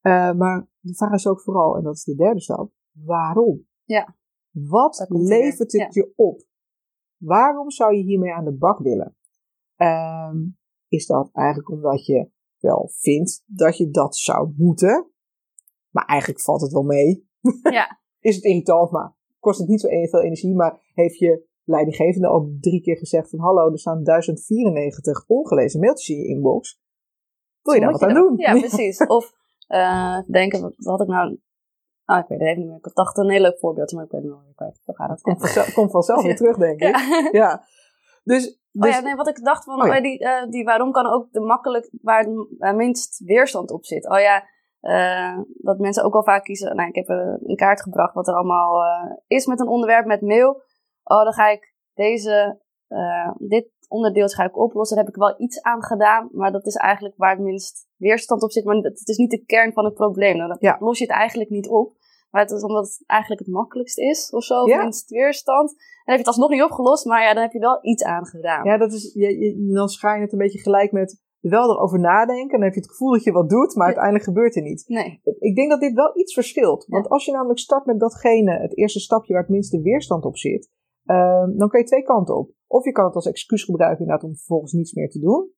Eh, maar de vraag is ook vooral, en dat is de derde stap, waarom? Ja. Wat levert het je op? Waarom zou je hiermee aan de bak willen? Ehm, is dat eigenlijk omdat je wel vindt dat je dat zou moeten. Maar eigenlijk valt het wel mee. Ja. Is het irritant, maar kost het niet zo veel energie. Maar heeft je leidinggevende al drie keer gezegd van hallo, er staan 1094 ongelezen mailtjes in je inbox. Wil je daar wat aan doen? Ja, precies. Of eh, denken, wat had ik nou... Ah, ik weet het even niet meer. Ik dacht een heel leuk voorbeeld, maar ik ben het nog weer kwijt. Zo gaat het. Komt vanzelf, komt vanzelf weer terug, denk ik. Ja. Ja. Dus, Oh dus ja, nee, wat ik dacht van, Oh ja. die, eh, die waarom kan ook de makkelijk, waar het minst weerstand op zit. Oh ja, eh, dat mensen ook al vaak kiezen. Nou, ik heb in kaart gebracht wat er allemaal is met een onderwerp met mail. Oh, dan ga ik deze, dit onderdeeltje ga ik oplossen. Daar heb ik wel iets aan gedaan, maar dat is eigenlijk waar het minst weerstand op zit. Maar het is niet de kern van het probleem. Nou, dan Ja. los je het eigenlijk niet op. Maar het is omdat het eigenlijk het makkelijkst is, of zo, of Ja. minst weerstand. En dan heb je het alsnog niet opgelost, maar ja, dan heb je wel iets aan gedaan. ja, dat is, je, je- dan schaar je het een beetje gelijk met wel erover nadenken. Dan heb je het gevoel dat je wat doet, maar uiteindelijk gebeurt er niets. Nee. Ik denk dat dit wel iets verschilt. Want als je namelijk start met datgene, het eerste stapje waar het minste weerstand op zit, ehm, dan kan je twee kanten op. Of je kan het als excuus gebruiken inderdaad om vervolgens niets meer te doen.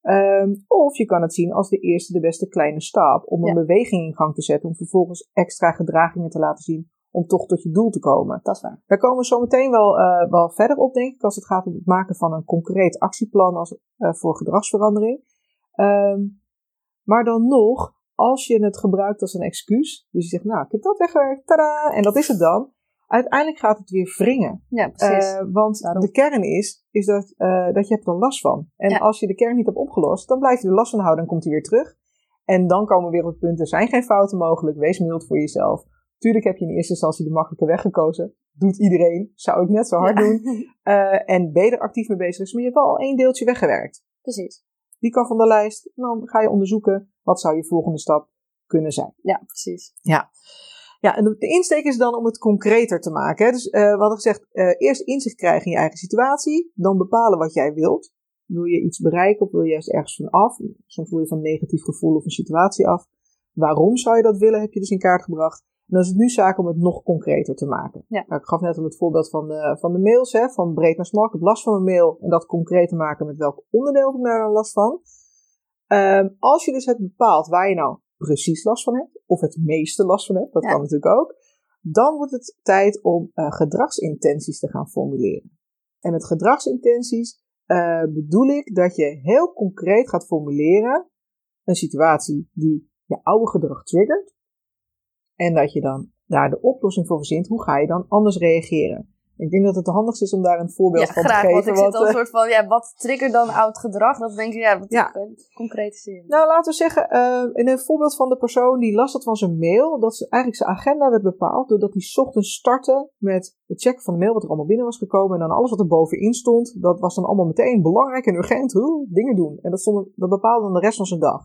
Ehm, of je kan het zien als de eerste, de beste kleine stap om een Ja. beweging in gang te zetten, om vervolgens extra gedragingen te laten zien om toch tot je doel te komen. Dat is waar. Daar komen we zo meteen wel, eh, wel verder op, denk ik, als het gaat om het maken van een concreet actieplan als, eh, voor gedragsverandering. Ehm, maar dan nog, als je het gebruikt als een excuus, dus je zegt, nou, ik heb dat weggewerkt, tada, en dat is het dan. Uiteindelijk gaat het weer wringen. Ja, precies. Eh, want Daarom. de kern is, is dat, eh, dat je hebt er last van. En Ja. als je de kern niet hebt opgelost, dan blijf je er last van houden en komt hij weer terug. En dan komen we weer op het punt, er zijn geen fouten mogelijk, wees mild voor jezelf. Tuurlijk heb je in eerste instantie de makkelijke weg gekozen. Doet iedereen, zou ik net zo hard Ja. doen. Eh, en ben je er actief mee bezig is, maar je hebt wel al één deeltje weggewerkt. precies. Die kan van de lijst. En dan ga je onderzoeken, wat zou je volgende stap kunnen zijn. Ja, precies. Ja, en de insteek is dan om het concreter te maken. Hè. Dus eh we hadden gezegd, eh, eerst inzicht krijgen in je eigen situatie. Dan bepalen wat jij wilt. Wil je iets bereiken of wil je juist ergens van af? Soms wil je van een negatief gevoel of een situatie af. Waarom zou je dat willen, heb je dus in kaart gebracht. En dan is het nu zaak om het nog concreter te maken. Ja. Nou, ik gaf net al het voorbeeld van de, van de mails, hè, van breed naar smal. Ik heb last van mijn mail en dat concreet te maken met welk onderdeel heb ik daar dan last van. Ehm, als je dus hebt bepaald waar je nou precies last van hebt, of het meeste last van hebt, dat Ja. kan natuurlijk ook, dan wordt het tijd om eh, gedragsintenties te gaan formuleren. En met gedragsintenties eh, bedoel ik dat je heel concreet gaat formuleren een situatie die je oude gedrag triggert. En dat je dan daar de oplossing voor verzint. Hoe ga je dan anders reageren? Ik denk dat het het handigst is om daar een voorbeeld Ja, van graag. te Want geven. ik zit al een eh, soort van, ja, wat triggert dan oud gedrag? Dat denk ik, ja, wat Ja. kan je concretiseren. Nou, laten we zeggen, eh, in een voorbeeld van de persoon die last had van zijn mail, dat ze eigenlijk zijn agenda werd bepaald doordat hij 's ochtends startte met het checken van de mail wat er allemaal binnen was gekomen. En dan alles wat er bovenin stond, dat was dan allemaal meteen belangrijk en urgent, hoe, dingen doen. En dat, stond, dat bepaalde dan de rest van zijn dag.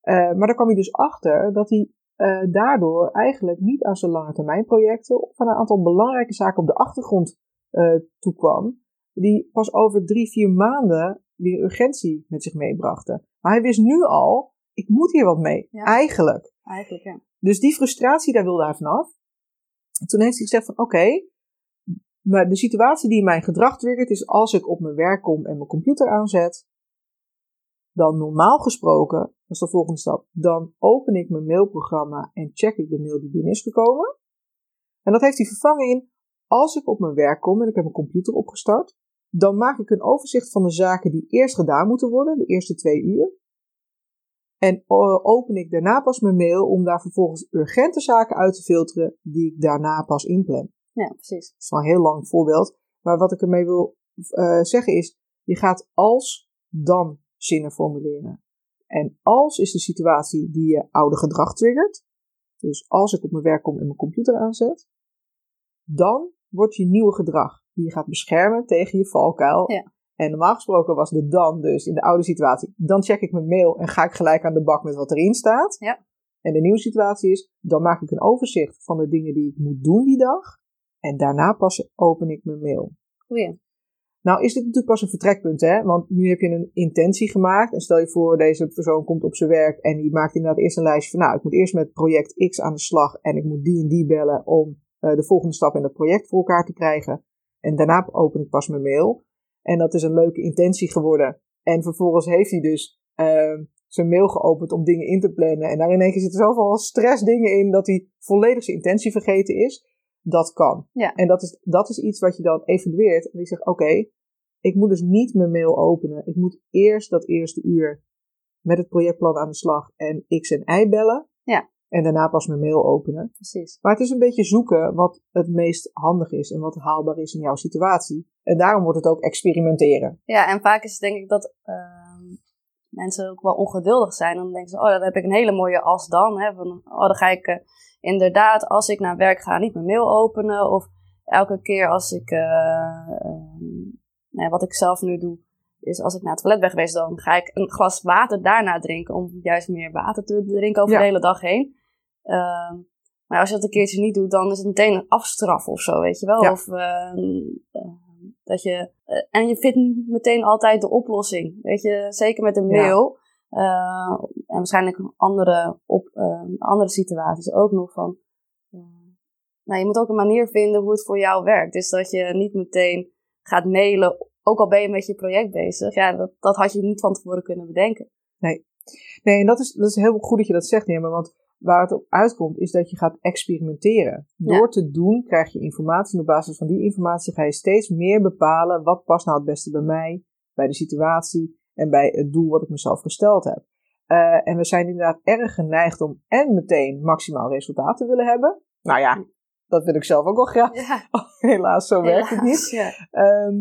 Eh, maar daar kwam hij dus achter dat hij eh, daardoor eigenlijk niet aan zijn lange termijn projecten of aan een aantal belangrijke zaken op de achtergrond eh, toekwam, die pas over drie, vier maanden weer urgentie met zich meebrachten. Maar hij wist nu al, ik moet hier wat mee. Ja. Eigenlijk. Eigenlijk, ja. Dus die frustratie, daar wilde hij vanaf. En toen heeft hij gezegd van, oké, maar de situatie die mijn gedrag triggert is als ik op mijn werk kom en mijn computer aanzet, dan normaal gesproken, dat is de volgende stap, dan open ik mijn mailprogramma en check ik de mail die binnen is gekomen. En dat heeft hij vervangen in, als ik op mijn werk kom en ik heb mijn computer opgestart, dan maak ik een overzicht van de zaken die eerst gedaan moeten worden, de eerste twee uur. En eh, open ik daarna pas mijn mail om daar vervolgens urgente zaken uit te filteren die ik daarna pas inplan. Ja, precies. Dat is wel een heel lang voorbeeld. Maar wat ik ermee wil eh, zeggen is, je gaat als dan zinnen formuleren. En als is de situatie die je oude gedrag triggert. Dus als ik op mijn werk kom en mijn computer aanzet. Dan wordt je nieuwe gedrag die je gaat beschermen tegen je valkuil. Ja. En normaal gesproken was de dan dus in de oude situatie. Dan check ik mijn mail en ga ik gelijk aan de bak met wat erin staat. Ja. En de nieuwe situatie is, dan maak ik een overzicht van de dingen die ik moet doen die dag. En daarna pas open ik mijn mail. Goeie. Nou is dit natuurlijk pas een vertrekpunt, hè? Want nu heb je een intentie gemaakt. En stel je voor, deze persoon komt op zijn werk en die maakt inderdaad eerst een lijstje van, nou, ik moet eerst met project X aan de slag en ik moet die en die bellen om eh, de volgende stap in het project voor elkaar te krijgen. En daarna open ik pas mijn mail. En dat is een leuke intentie geworden. En vervolgens heeft hij dus, uh, zijn mail geopend om dingen in te plannen. En daar in één keer zitten zoveel stressdingen in dat hij volledig zijn intentie vergeten is. Dat kan. Ja. En dat is, dat is iets wat je dan evalueert. En je zegt, oké, ik moet dus niet mijn mail openen. Ik moet eerst dat eerste uur met het projectplan aan de slag en X en Y bellen. Ja. En daarna pas mijn mail openen. Precies. Maar het is een beetje zoeken wat het meest handig is en wat haalbaar is in jouw situatie. En daarom wordt het ook experimenteren. Ja, en vaak is het denk ik dat ehm, mensen ook wel ongeduldig zijn. Dan denken ze, oh, dan heb ik een hele mooie als dan. Hè, van, oh, dan ga ik eh, inderdaad, als ik naar werk ga, niet mijn mail openen. Of elke keer als ik, eh, nou ja, wat ik zelf nu doe, is als ik naar het toilet ben geweest, dan ga ik een glas water daarna drinken. Om juist meer water te drinken over Ja. de hele dag heen. Ehm, maar als je dat een keertje niet doet, dan is het meteen een afstraf of zo, weet je wel. Ja. Of ehm, dat je, eh, en je vindt niet meteen altijd de oplossing. Weet je, zeker met een mail. eh, en waarschijnlijk andere, op, ehm, andere situaties ook nog van. eh, nou, je moet ook een manier vinden hoe het voor jou werkt. Dus dat je niet meteen gaat mailen, ook al ben je met je project bezig. Ja, dat, dat had je niet van tevoren kunnen bedenken. Nee, en dat is, dat is heel goed dat je dat zegt. Want waar het op uitkomt, is dat je gaat experimenteren. Ja. Door te doen, krijg je informatie. En op basis van die informatie ga je steeds meer bepalen wat past nou het beste bij mij, bij de situatie en bij het doel wat ik mezelf gesteld heb. Eh, en we zijn inderdaad erg geneigd om en meteen maximaal resultaat te willen hebben. Nou ja, dat wil ik zelf ook wel graag. Ja, Helaas, zo werkt het niet. Ja. Ehm,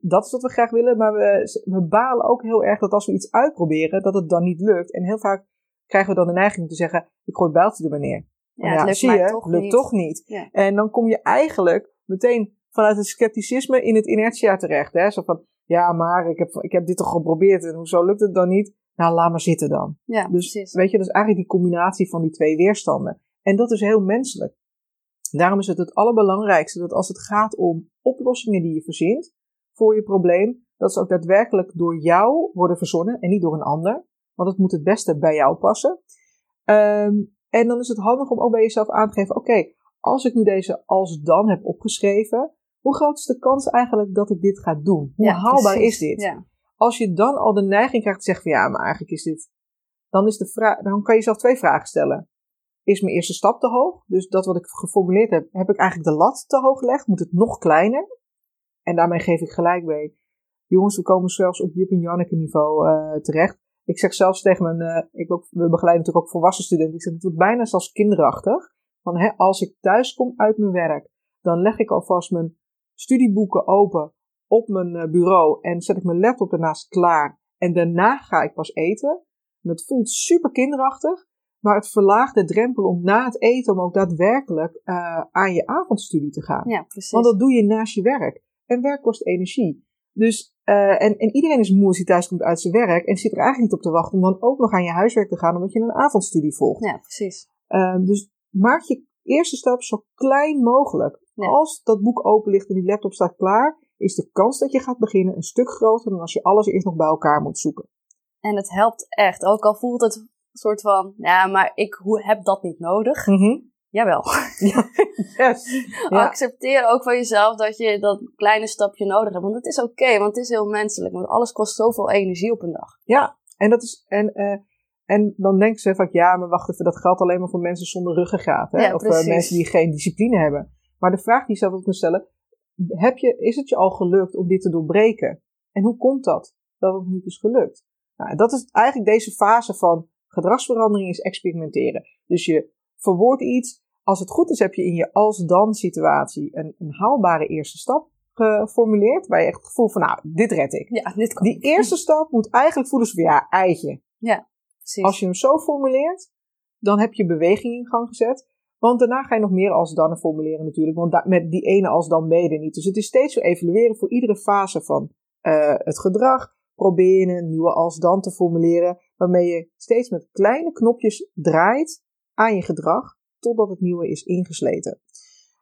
dat is wat we graag willen, maar we, we balen ook heel erg dat als we iets uitproberen, dat het dan niet lukt. En heel vaak krijgen we dan de neiging om te zeggen, ik gooi het bijltje er maar neer. Ja, het lukt zie je, toch lukt niet. toch niet. Ja. En dan kom je eigenlijk meteen vanuit het scepticisme in het inertia terecht. Hè? Zo van, ja, maar ik heb, ik heb dit toch geprobeerd en hoezo lukt het dan niet? Nou, laat maar zitten dan. Ja, Dus precies. weet je, dat is eigenlijk die combinatie van die twee weerstanden. En dat is heel menselijk. Daarom is het het allerbelangrijkste dat als het gaat om oplossingen die je verzint voor je probleem, dat ze ook daadwerkelijk door jou worden verzonnen en niet door een ander. Want het moet het beste bij jou passen. Ehm, en dan is het handig om ook bij jezelf aan te geven: oké, als ik nu deze als dan heb opgeschreven, hoe groot is de kans eigenlijk dat ik dit ga doen? Hoe Ja, haalbaar precies. is dit? Ja. als je dan al de neiging krijgt te zeggen van ja, maar eigenlijk is dit. Dan, is de vraag, dan kan je jezelf twee vragen stellen. Is mijn eerste stap te hoog? Dus dat wat ik geformuleerd heb, heb ik eigenlijk de lat te hoog gelegd? Moet het nog kleiner? En daarmee geef ik gelijk mee. Jongens, we komen zelfs op Jip en Janneke niveau eh, terecht. Ik zeg zelfs tegen mijn, eh, ik ook, we begeleiden natuurlijk ook volwassen studenten. Ik zeg, het wordt bijna zelfs kinderachtig. Van, hè, als ik thuis kom uit mijn werk, dan leg ik alvast mijn studieboeken open op mijn eh, bureau en zet ik mijn laptop ernaast klaar. En daarna ga ik pas eten. En dat voelt super kinderachtig, maar het verlaagt de drempel om na het eten om ook daadwerkelijk eh, aan je avondstudie te gaan. ja, precies. Want dat doe je naast je werk. En werk kost energie. Dus, eh, en, en iedereen is moe als hij thuis komt uit zijn werk en zit er eigenlijk niet op te wachten om dan ook nog aan je huiswerk te gaan omdat je een avondstudie volgt. Ja, precies. Ehm, dus maak je eerste stap zo klein mogelijk. Ja. Als dat boek open ligt en die laptop staat klaar, is de kans dat je gaat beginnen een stuk groter dan als je alles eerst nog bij elkaar moet zoeken. En het helpt echt. Ook al voelt het een soort van, ja, maar ik hoe- heb dat niet nodig. Jawel. Yes. Ja. Accepteer ook van jezelf dat je dat kleine stapje nodig hebt. Want het is oké, want het is heel menselijk. Want alles kost zoveel energie op een dag. Ja, en, dat is, en, eh, en dan denken ze vaak, ja, maar wacht even, dat geldt alleen maar voor mensen zonder ruggengraat. Hè? Ja, of eh, mensen die geen discipline hebben. Maar de vraag die je zelf ook kunt stellen, heb je, is het je al gelukt om dit te doorbreken? En hoe komt dat, dat het niet is gelukt? Nou, dat is eigenlijk deze fase van gedragsverandering is experimenteren. Dus je verwoordt iets. Als het goed is, heb je in je als-dan situatie een, een haalbare eerste stap geformuleerd. Waar je echt het gevoel van, nou, dit red ik. Ja, dit kan. Die eerste stap moet eigenlijk voelen van, ja, eitje. Precies. Als je hem zo formuleert, dan heb je beweging in gang gezet. Want daarna ga je nog meer als dan formuleren natuurlijk. Want met die ene als dan er niet. Dus het is steeds zo evalueren voor iedere fase van eh, het gedrag. Probeer je een nieuwe als dan te formuleren. Waarmee je steeds met kleine knopjes draait aan je gedrag. Totdat het nieuwe is ingesleten.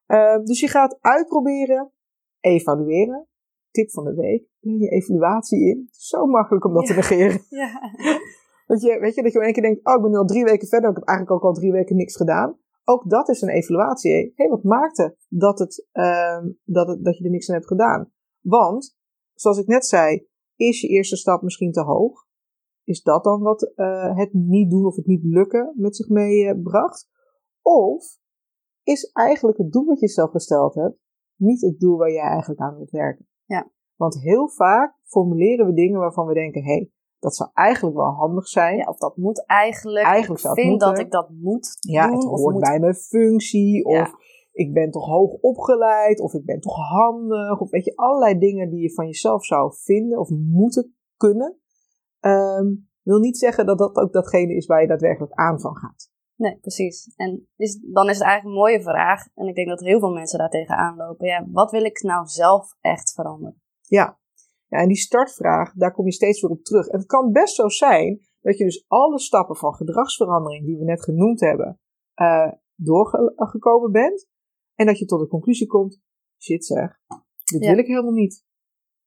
Eh, dus je gaat uitproberen, evalueren. Tip van de week. Plan je evaluatie in. Zo makkelijk om dat te negeren. Ja. Dat je, weet je, dat je in één keer denkt, oh, ik ben nu al drie weken verder, ik heb eigenlijk ook al drie weken niks gedaan. Ook dat is een evaluatie. Hé, hey, wat maakte dat, het, ehm, dat, het, dat je er niks aan hebt gedaan? Want, zoals ik net zei, is je eerste stap misschien te hoog? is dat dan wat uh, het niet doen of het niet lukken met zich meebracht? Of is eigenlijk het doel wat je zelf gesteld hebt, niet het doel waar jij eigenlijk aan wilt werken? Ja. Want heel vaak formuleren we dingen waarvan we denken, hé, hey, dat zou eigenlijk wel handig zijn. Ja, of dat moet eigenlijk. Eigenlijk zou ik het vind moeten. dat ik dat moet ja, doen. het of hoort moet... bij mijn functie. Ja. Of ik ben toch hoog opgeleid. Of ik ben toch handig. Of weet je, allerlei dingen die je van jezelf zou vinden of moeten kunnen. Ehm, wil niet zeggen dat dat ook datgene is waar je daadwerkelijk aan van gaat. Nee, precies. En is, dan is het eigenlijk een mooie vraag. En ik denk dat heel veel mensen daar tegenaan lopen. Ja, wat wil ik nou zelf echt veranderen? Ja. ja, en die startvraag, daar kom je steeds weer op terug. En het kan best zo zijn dat je dus alle stappen van gedragsverandering die we net genoemd hebben, uh, doorgekomen bent. En dat je tot de conclusie komt, shit zeg, dit Ja. wil ik helemaal niet.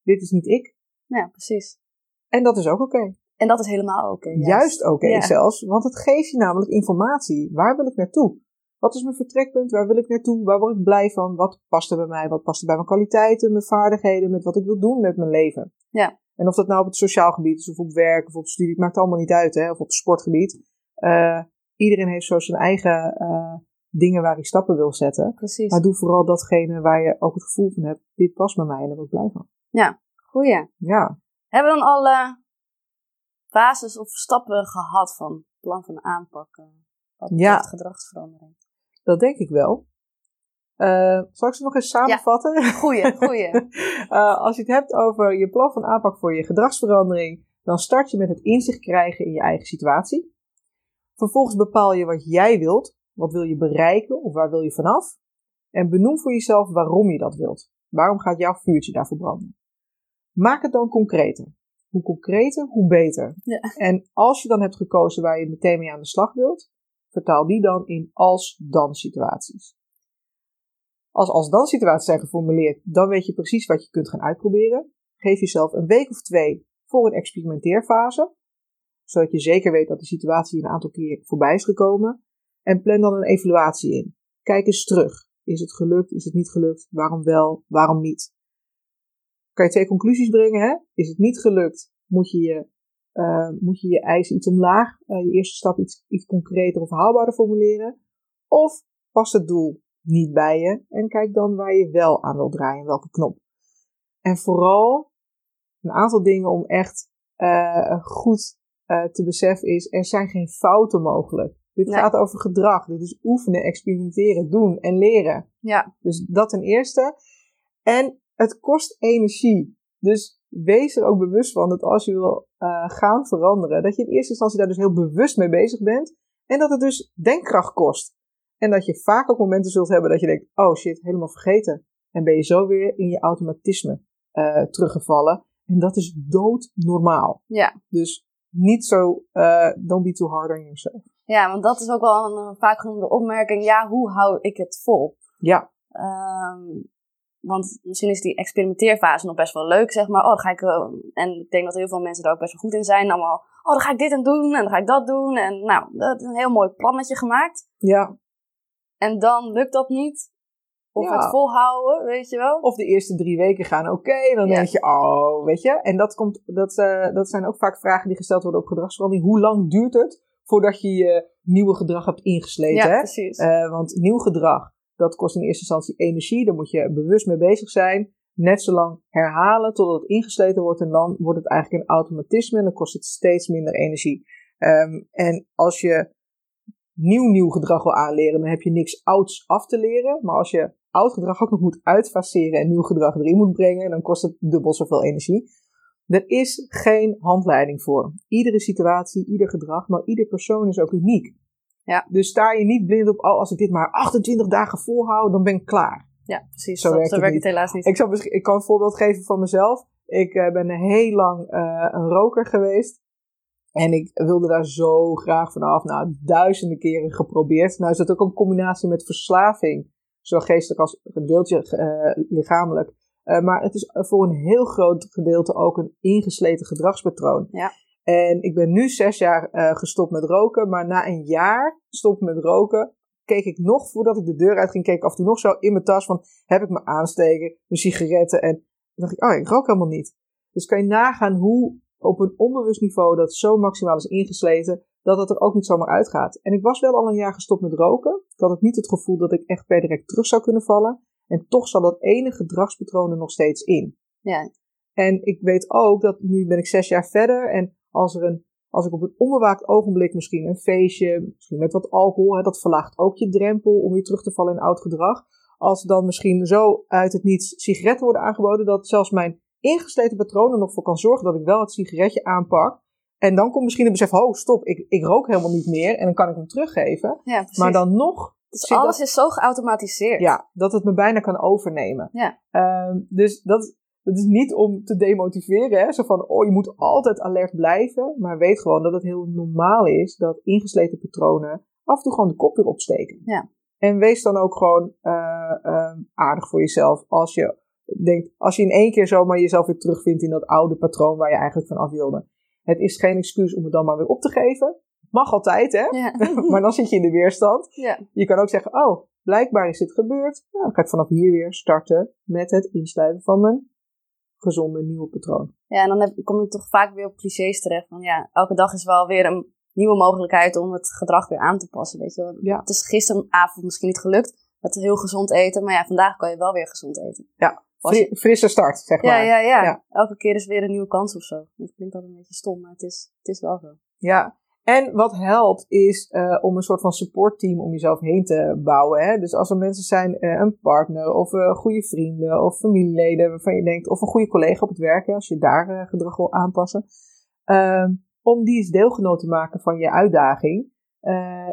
Dit is niet ik. Ja, precies. En dat is ook oké. En dat is helemaal oké. juist. Juist oké Ja. zelfs, want het geeft je namelijk informatie. Waar wil ik naartoe? Wat is mijn vertrekpunt? Waar wil ik naartoe? Waar word ik blij van? Wat past er bij mij? Wat past er bij mijn kwaliteiten, mijn vaardigheden, met wat ik wil doen met mijn leven? Ja. En of dat nou op het sociaal gebied is, of op werk, of op studie, het maakt allemaal niet uit, hè? Of op het sportgebied. Eh, iedereen heeft zo zijn eigen eh, dingen waar hij stappen wil zetten. Precies. Maar doe vooral datgene waar je ook het gevoel van hebt, dit past bij mij en daar word ik blij van. Goeie. Ja, Hebben we dan alle basis of stappen gehad van plan van aanpak? eh, Wat Ja. gedragsverandering. dat denk ik wel. Eh, zal ik ze nog eens samenvatten? Goeie, goeie. Uh, als je het hebt over je plan van aanpak voor je gedragsverandering, dan start je met het inzicht krijgen in je eigen situatie. Vervolgens bepaal je wat jij wilt. Wat wil je bereiken of waar wil je vanaf? En benoem voor jezelf waarom je dat wilt. Waarom gaat jouw vuurtje daarvoor branden? Maak het dan concreter. Hoe concreter, hoe beter. Ja. En als je dan hebt gekozen waar je meteen mee aan de slag wilt, vertaal die dan in als-dan situaties. Als als-dan situaties zijn geformuleerd, dan weet je precies wat je kunt gaan uitproberen. Geef jezelf een week of twee voor een experimenteerfase, zodat je zeker weet dat de situatie een aantal keer voorbij is gekomen. En plan dan een evaluatie in. Kijk eens terug. Is het gelukt? Is het niet gelukt? Waarom wel? Waarom niet? Kan je twee conclusies brengen? Hè? Is het niet gelukt? Moet je je, uh, moet je, je eisen iets omlaag, uh, je eerste stap iets, iets concreter of haalbaarder formuleren? Of past het doel niet bij je en kijk dan waar je wel aan wil draaien, welke knop. En vooral een aantal dingen om echt uh, goed te beseffen is, er zijn geen fouten mogelijk. Dit Nee. gaat over gedrag. Dit is oefenen, experimenteren, doen en leren. Ja, Dus dat ten eerste. En het kost energie. Dus wees er ook bewust van dat als je wil uh, gaan veranderen, dat je in eerste instantie daar dus heel bewust mee bezig bent. En dat het dus denkkracht kost. En dat je vaak ook momenten zult hebben dat je denkt, oh shit, helemaal vergeten. En ben je zo weer in je automatisme uh, teruggevallen. En dat is doodnormaal. ja. Dus niet zo, uh, don't be too hard on yourself. ja, want dat is ook wel een vaak genoemde opmerking. Ja, hoe hou ik het vol? Ja, Um, want misschien is die experimenteerfase nog best wel leuk, zeg maar. Oh, dan ga ik. Uh, en ik denk dat heel veel mensen daar ook best wel goed in zijn. Allemaal, oh, dan ga ik dit en doen en dan ga ik dat doen. En nou, dat is een heel mooi plannetje gemaakt. ja. En dan lukt dat niet. Of Ja. het volhouden, weet je wel. Of de eerste drie weken gaan oké. dan Ja. denk je, oh, weet je. En dat, komt, dat, uh, dat zijn ook vaak vragen die gesteld worden op gedragsverandering. Hoe lang duurt het voordat je je nieuwe gedrag hebt ingesleten? Ja, hè? precies. Uh, want nieuw gedrag, dat kost in eerste instantie energie. Daar moet je bewust mee bezig zijn. Net zo lang herhalen totdat het ingesleten wordt. En dan wordt het eigenlijk een automatisme. En dan kost het steeds minder energie. Um, en als je nieuw nieuw gedrag wil aanleren, dan heb je niks ouds af te leren. Maar als je oud gedrag ook nog moet uitfaseren en nieuw gedrag erin moet brengen, dan kost het dubbel zoveel energie. Er is geen handleiding voor. Iedere situatie, ieder gedrag, maar ieder persoon is ook uniek. Ja. Dus sta je niet blind op, oh, als ik dit maar 28 dagen volhoud, dan ben ik klaar. Ja, precies. Zo dat, werkt zo het werkt het niet. helaas niet. Ik, zal, ik kan een voorbeeld geven van mezelf. Ik uh, ben heel lang uh, een roker geweest. En ik wilde daar zo graag vanaf. Nou, duizenden keren geprobeerd. Nou is dat ook een combinatie met verslaving. Zowel geestelijk als een deeltje uh, lichamelijk. Maar het is voor een heel groot gedeelte ook een ingesleten gedragspatroon. Ja. En ik ben nu zes jaar uh, gestopt met roken. Maar na een jaar stop met roken, keek ik nog, voordat ik de deur uit ging, keek ik af en toe nog zo in mijn tas van, heb ik mijn aansteken, mijn sigaretten. En dan dacht ik, oh, ik rook helemaal niet. Dus kan je nagaan hoe op een onbewust niveau dat zo maximaal is ingesleten, dat het er ook niet zomaar uitgaat. En ik was wel al een jaar gestopt met roken. Ik had ook niet het gevoel dat ik echt per direct terug zou kunnen vallen. En toch zat dat ene gedragspatroon er nog steeds in. Ja. En ik weet ook dat nu ben ik zes jaar verder en als er een als ik op een onbewaakt ogenblik misschien een feestje, misschien met wat alcohol, hè, dat verlaagt ook je drempel om weer terug te vallen in oud gedrag. Als dan misschien zo uit het niets sigaretten worden aangeboden, dat zelfs mijn ingesleten patronen nog voor kan zorgen dat ik wel het sigaretje aanpak. En dan komt misschien het besef, oh stop, ik, ik rook helemaal niet meer en dan kan ik hem teruggeven. Ja. Maar dan nog dus alles dat- is zo geautomatiseerd. ja, dat het me bijna kan overnemen. Ja. Ehm, dus dat, dat is niet om te demotiveren, hè? zo van, oh, je moet altijd alert blijven. Maar weet gewoon dat het heel normaal is dat ingesleten patronen af en toe gewoon de kop weer opsteken. Ja. En wees dan ook gewoon eh, ehm, aardig voor jezelf als je denkt, als je in één keer zomaar jezelf weer terugvindt in dat oude patroon waar je eigenlijk van af wilde. Het is geen excuus om het dan maar weer op te geven. Mag altijd, hè? Ja. maar dan zit je in de weerstand. ja. Je kan ook zeggen, oh, blijkbaar is dit gebeurd. Nou, dan ga ik vanaf hier weer starten met het insluiten van mijn gezonde nieuwe patroon. Ja, en dan heb, kom je toch vaak weer op clichés terecht. Van ja, elke dag is wel weer een nieuwe mogelijkheid om het gedrag weer aan te passen. Weet je wel. Ja. Het is gisteravond misschien niet gelukt met heel gezond eten. Maar ja, vandaag kan je wel weer gezond eten. Ja, Fri- frisse start, zeg ja, maar. ja, ja, Ja. Elke keer is weer een nieuwe kans of zo. Dat klinkt altijd een beetje stom, maar het is, het is wel zo. Ja. En wat helpt is eh, om een soort van supportteam om jezelf heen te bouwen. Hè? Dus als er mensen zijn, eh, een partner of eh, goede vrienden of familieleden waarvan je denkt, of een goede collega op het werk, hè, als je daar gedrag wil aanpassen. ehm, om die eens deelgenoot te maken van je uitdaging.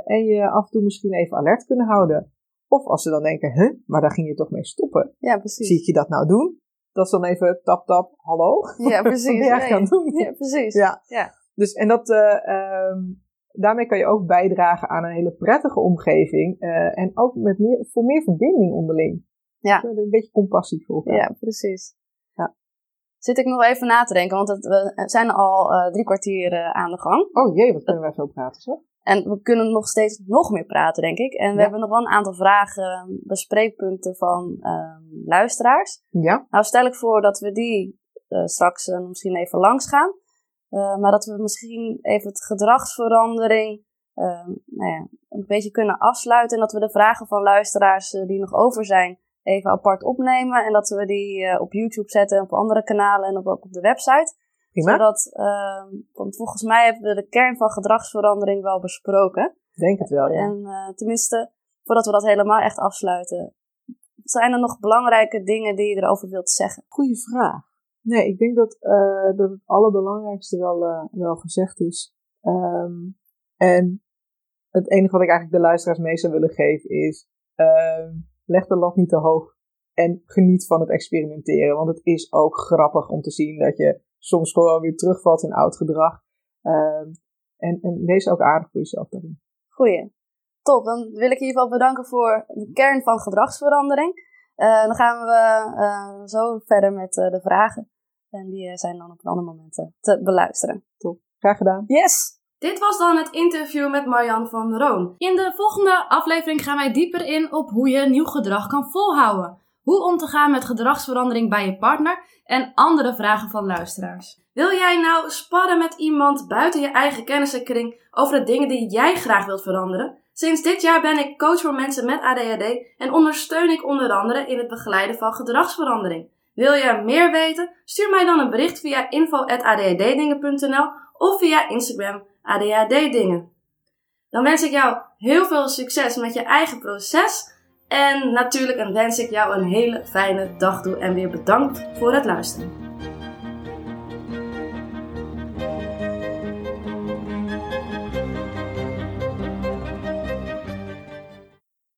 en je af en toe misschien even alert kunnen houden. Of als ze dan denken, huh, maar daar ging je toch mee stoppen. Ja, precies. Zie ik je dat nou doen? Dat is dan even tap tap, hallo. Ja, Wat precies. ben je Ja, eigenlijk aan het doen? Ja, precies. Ja. Ja. Dus, en dat, eh, ehm, daarmee kan je ook bijdragen aan een hele prettige omgeving. eh, en ook met meer, voor meer verbinding onderling. Ja. Een beetje compassie voor elkaar. Ja, precies. Ja. Zit ik nog even na te denken, want het, we zijn al eh, drie kwartier aan de gang. Oh jee, wat kunnen wij veel praten, zeg. En we kunnen nog steeds nog meer praten, denk ik. En we Ja. hebben nog wel een aantal vragen, bespreekpunten van ehm, luisteraars. Ja, Nou stel ik voor dat we die straks misschien even langs gaan. Eh, maar dat we misschien even het gedragsverandering ehm, nou ja, een beetje kunnen afsluiten. En dat we de vragen van luisteraars eh, die nog over zijn even apart opnemen. En dat we die eh, op YouTube zetten en op andere kanalen en op, ook op de website. prima. Zodat, ehm, want volgens mij hebben we de kern van gedragsverandering wel besproken. Denk het wel, ja. En eh, tenminste, voordat we dat helemaal echt afsluiten, zijn er nog belangrijke dingen die je erover wilt zeggen? Goeie vraag. Nee, ik denk dat, eh, dat het allerbelangrijkste wel, eh, wel gezegd is. Ehm, en het enige wat ik eigenlijk de luisteraars mee zou willen geven is: ehm, leg de lat niet te hoog en geniet van het experimenteren. Want het is ook grappig om te zien dat je soms gewoon weer terugvalt in oud gedrag. Ehm, en, en wees ook aardig voor jezelf daarin. Goeie. Top, dan wil ik je in ieder geval bedanken voor de kern van gedragsverandering. Eh, dan gaan we eh, zo verder met eh, de vragen. En die zijn dan op een ander moment te beluisteren. Graag gedaan. Yes! Dit was dan het interview met Marjan van Roon. In de volgende aflevering gaan wij dieper in op hoe je nieuw gedrag kan volhouden. Hoe om te gaan met gedragsverandering bij je partner en andere vragen van luisteraars. Wil jij nou sparren met iemand buiten je eigen kennissenkring over de dingen die jij graag wilt veranderen? Sinds dit jaar ben ik coach voor mensen met ADHD en ondersteun ik onder andere in het begeleiden van gedragsverandering. Wil je meer weten? Stuur mij dan een bericht via info.adhddingen.nl of via Instagram ADHD-dingen. Dan wens ik jou heel veel succes met je eigen proces. En natuurlijk wens ik jou een hele fijne dag toe en weer bedankt voor het luisteren.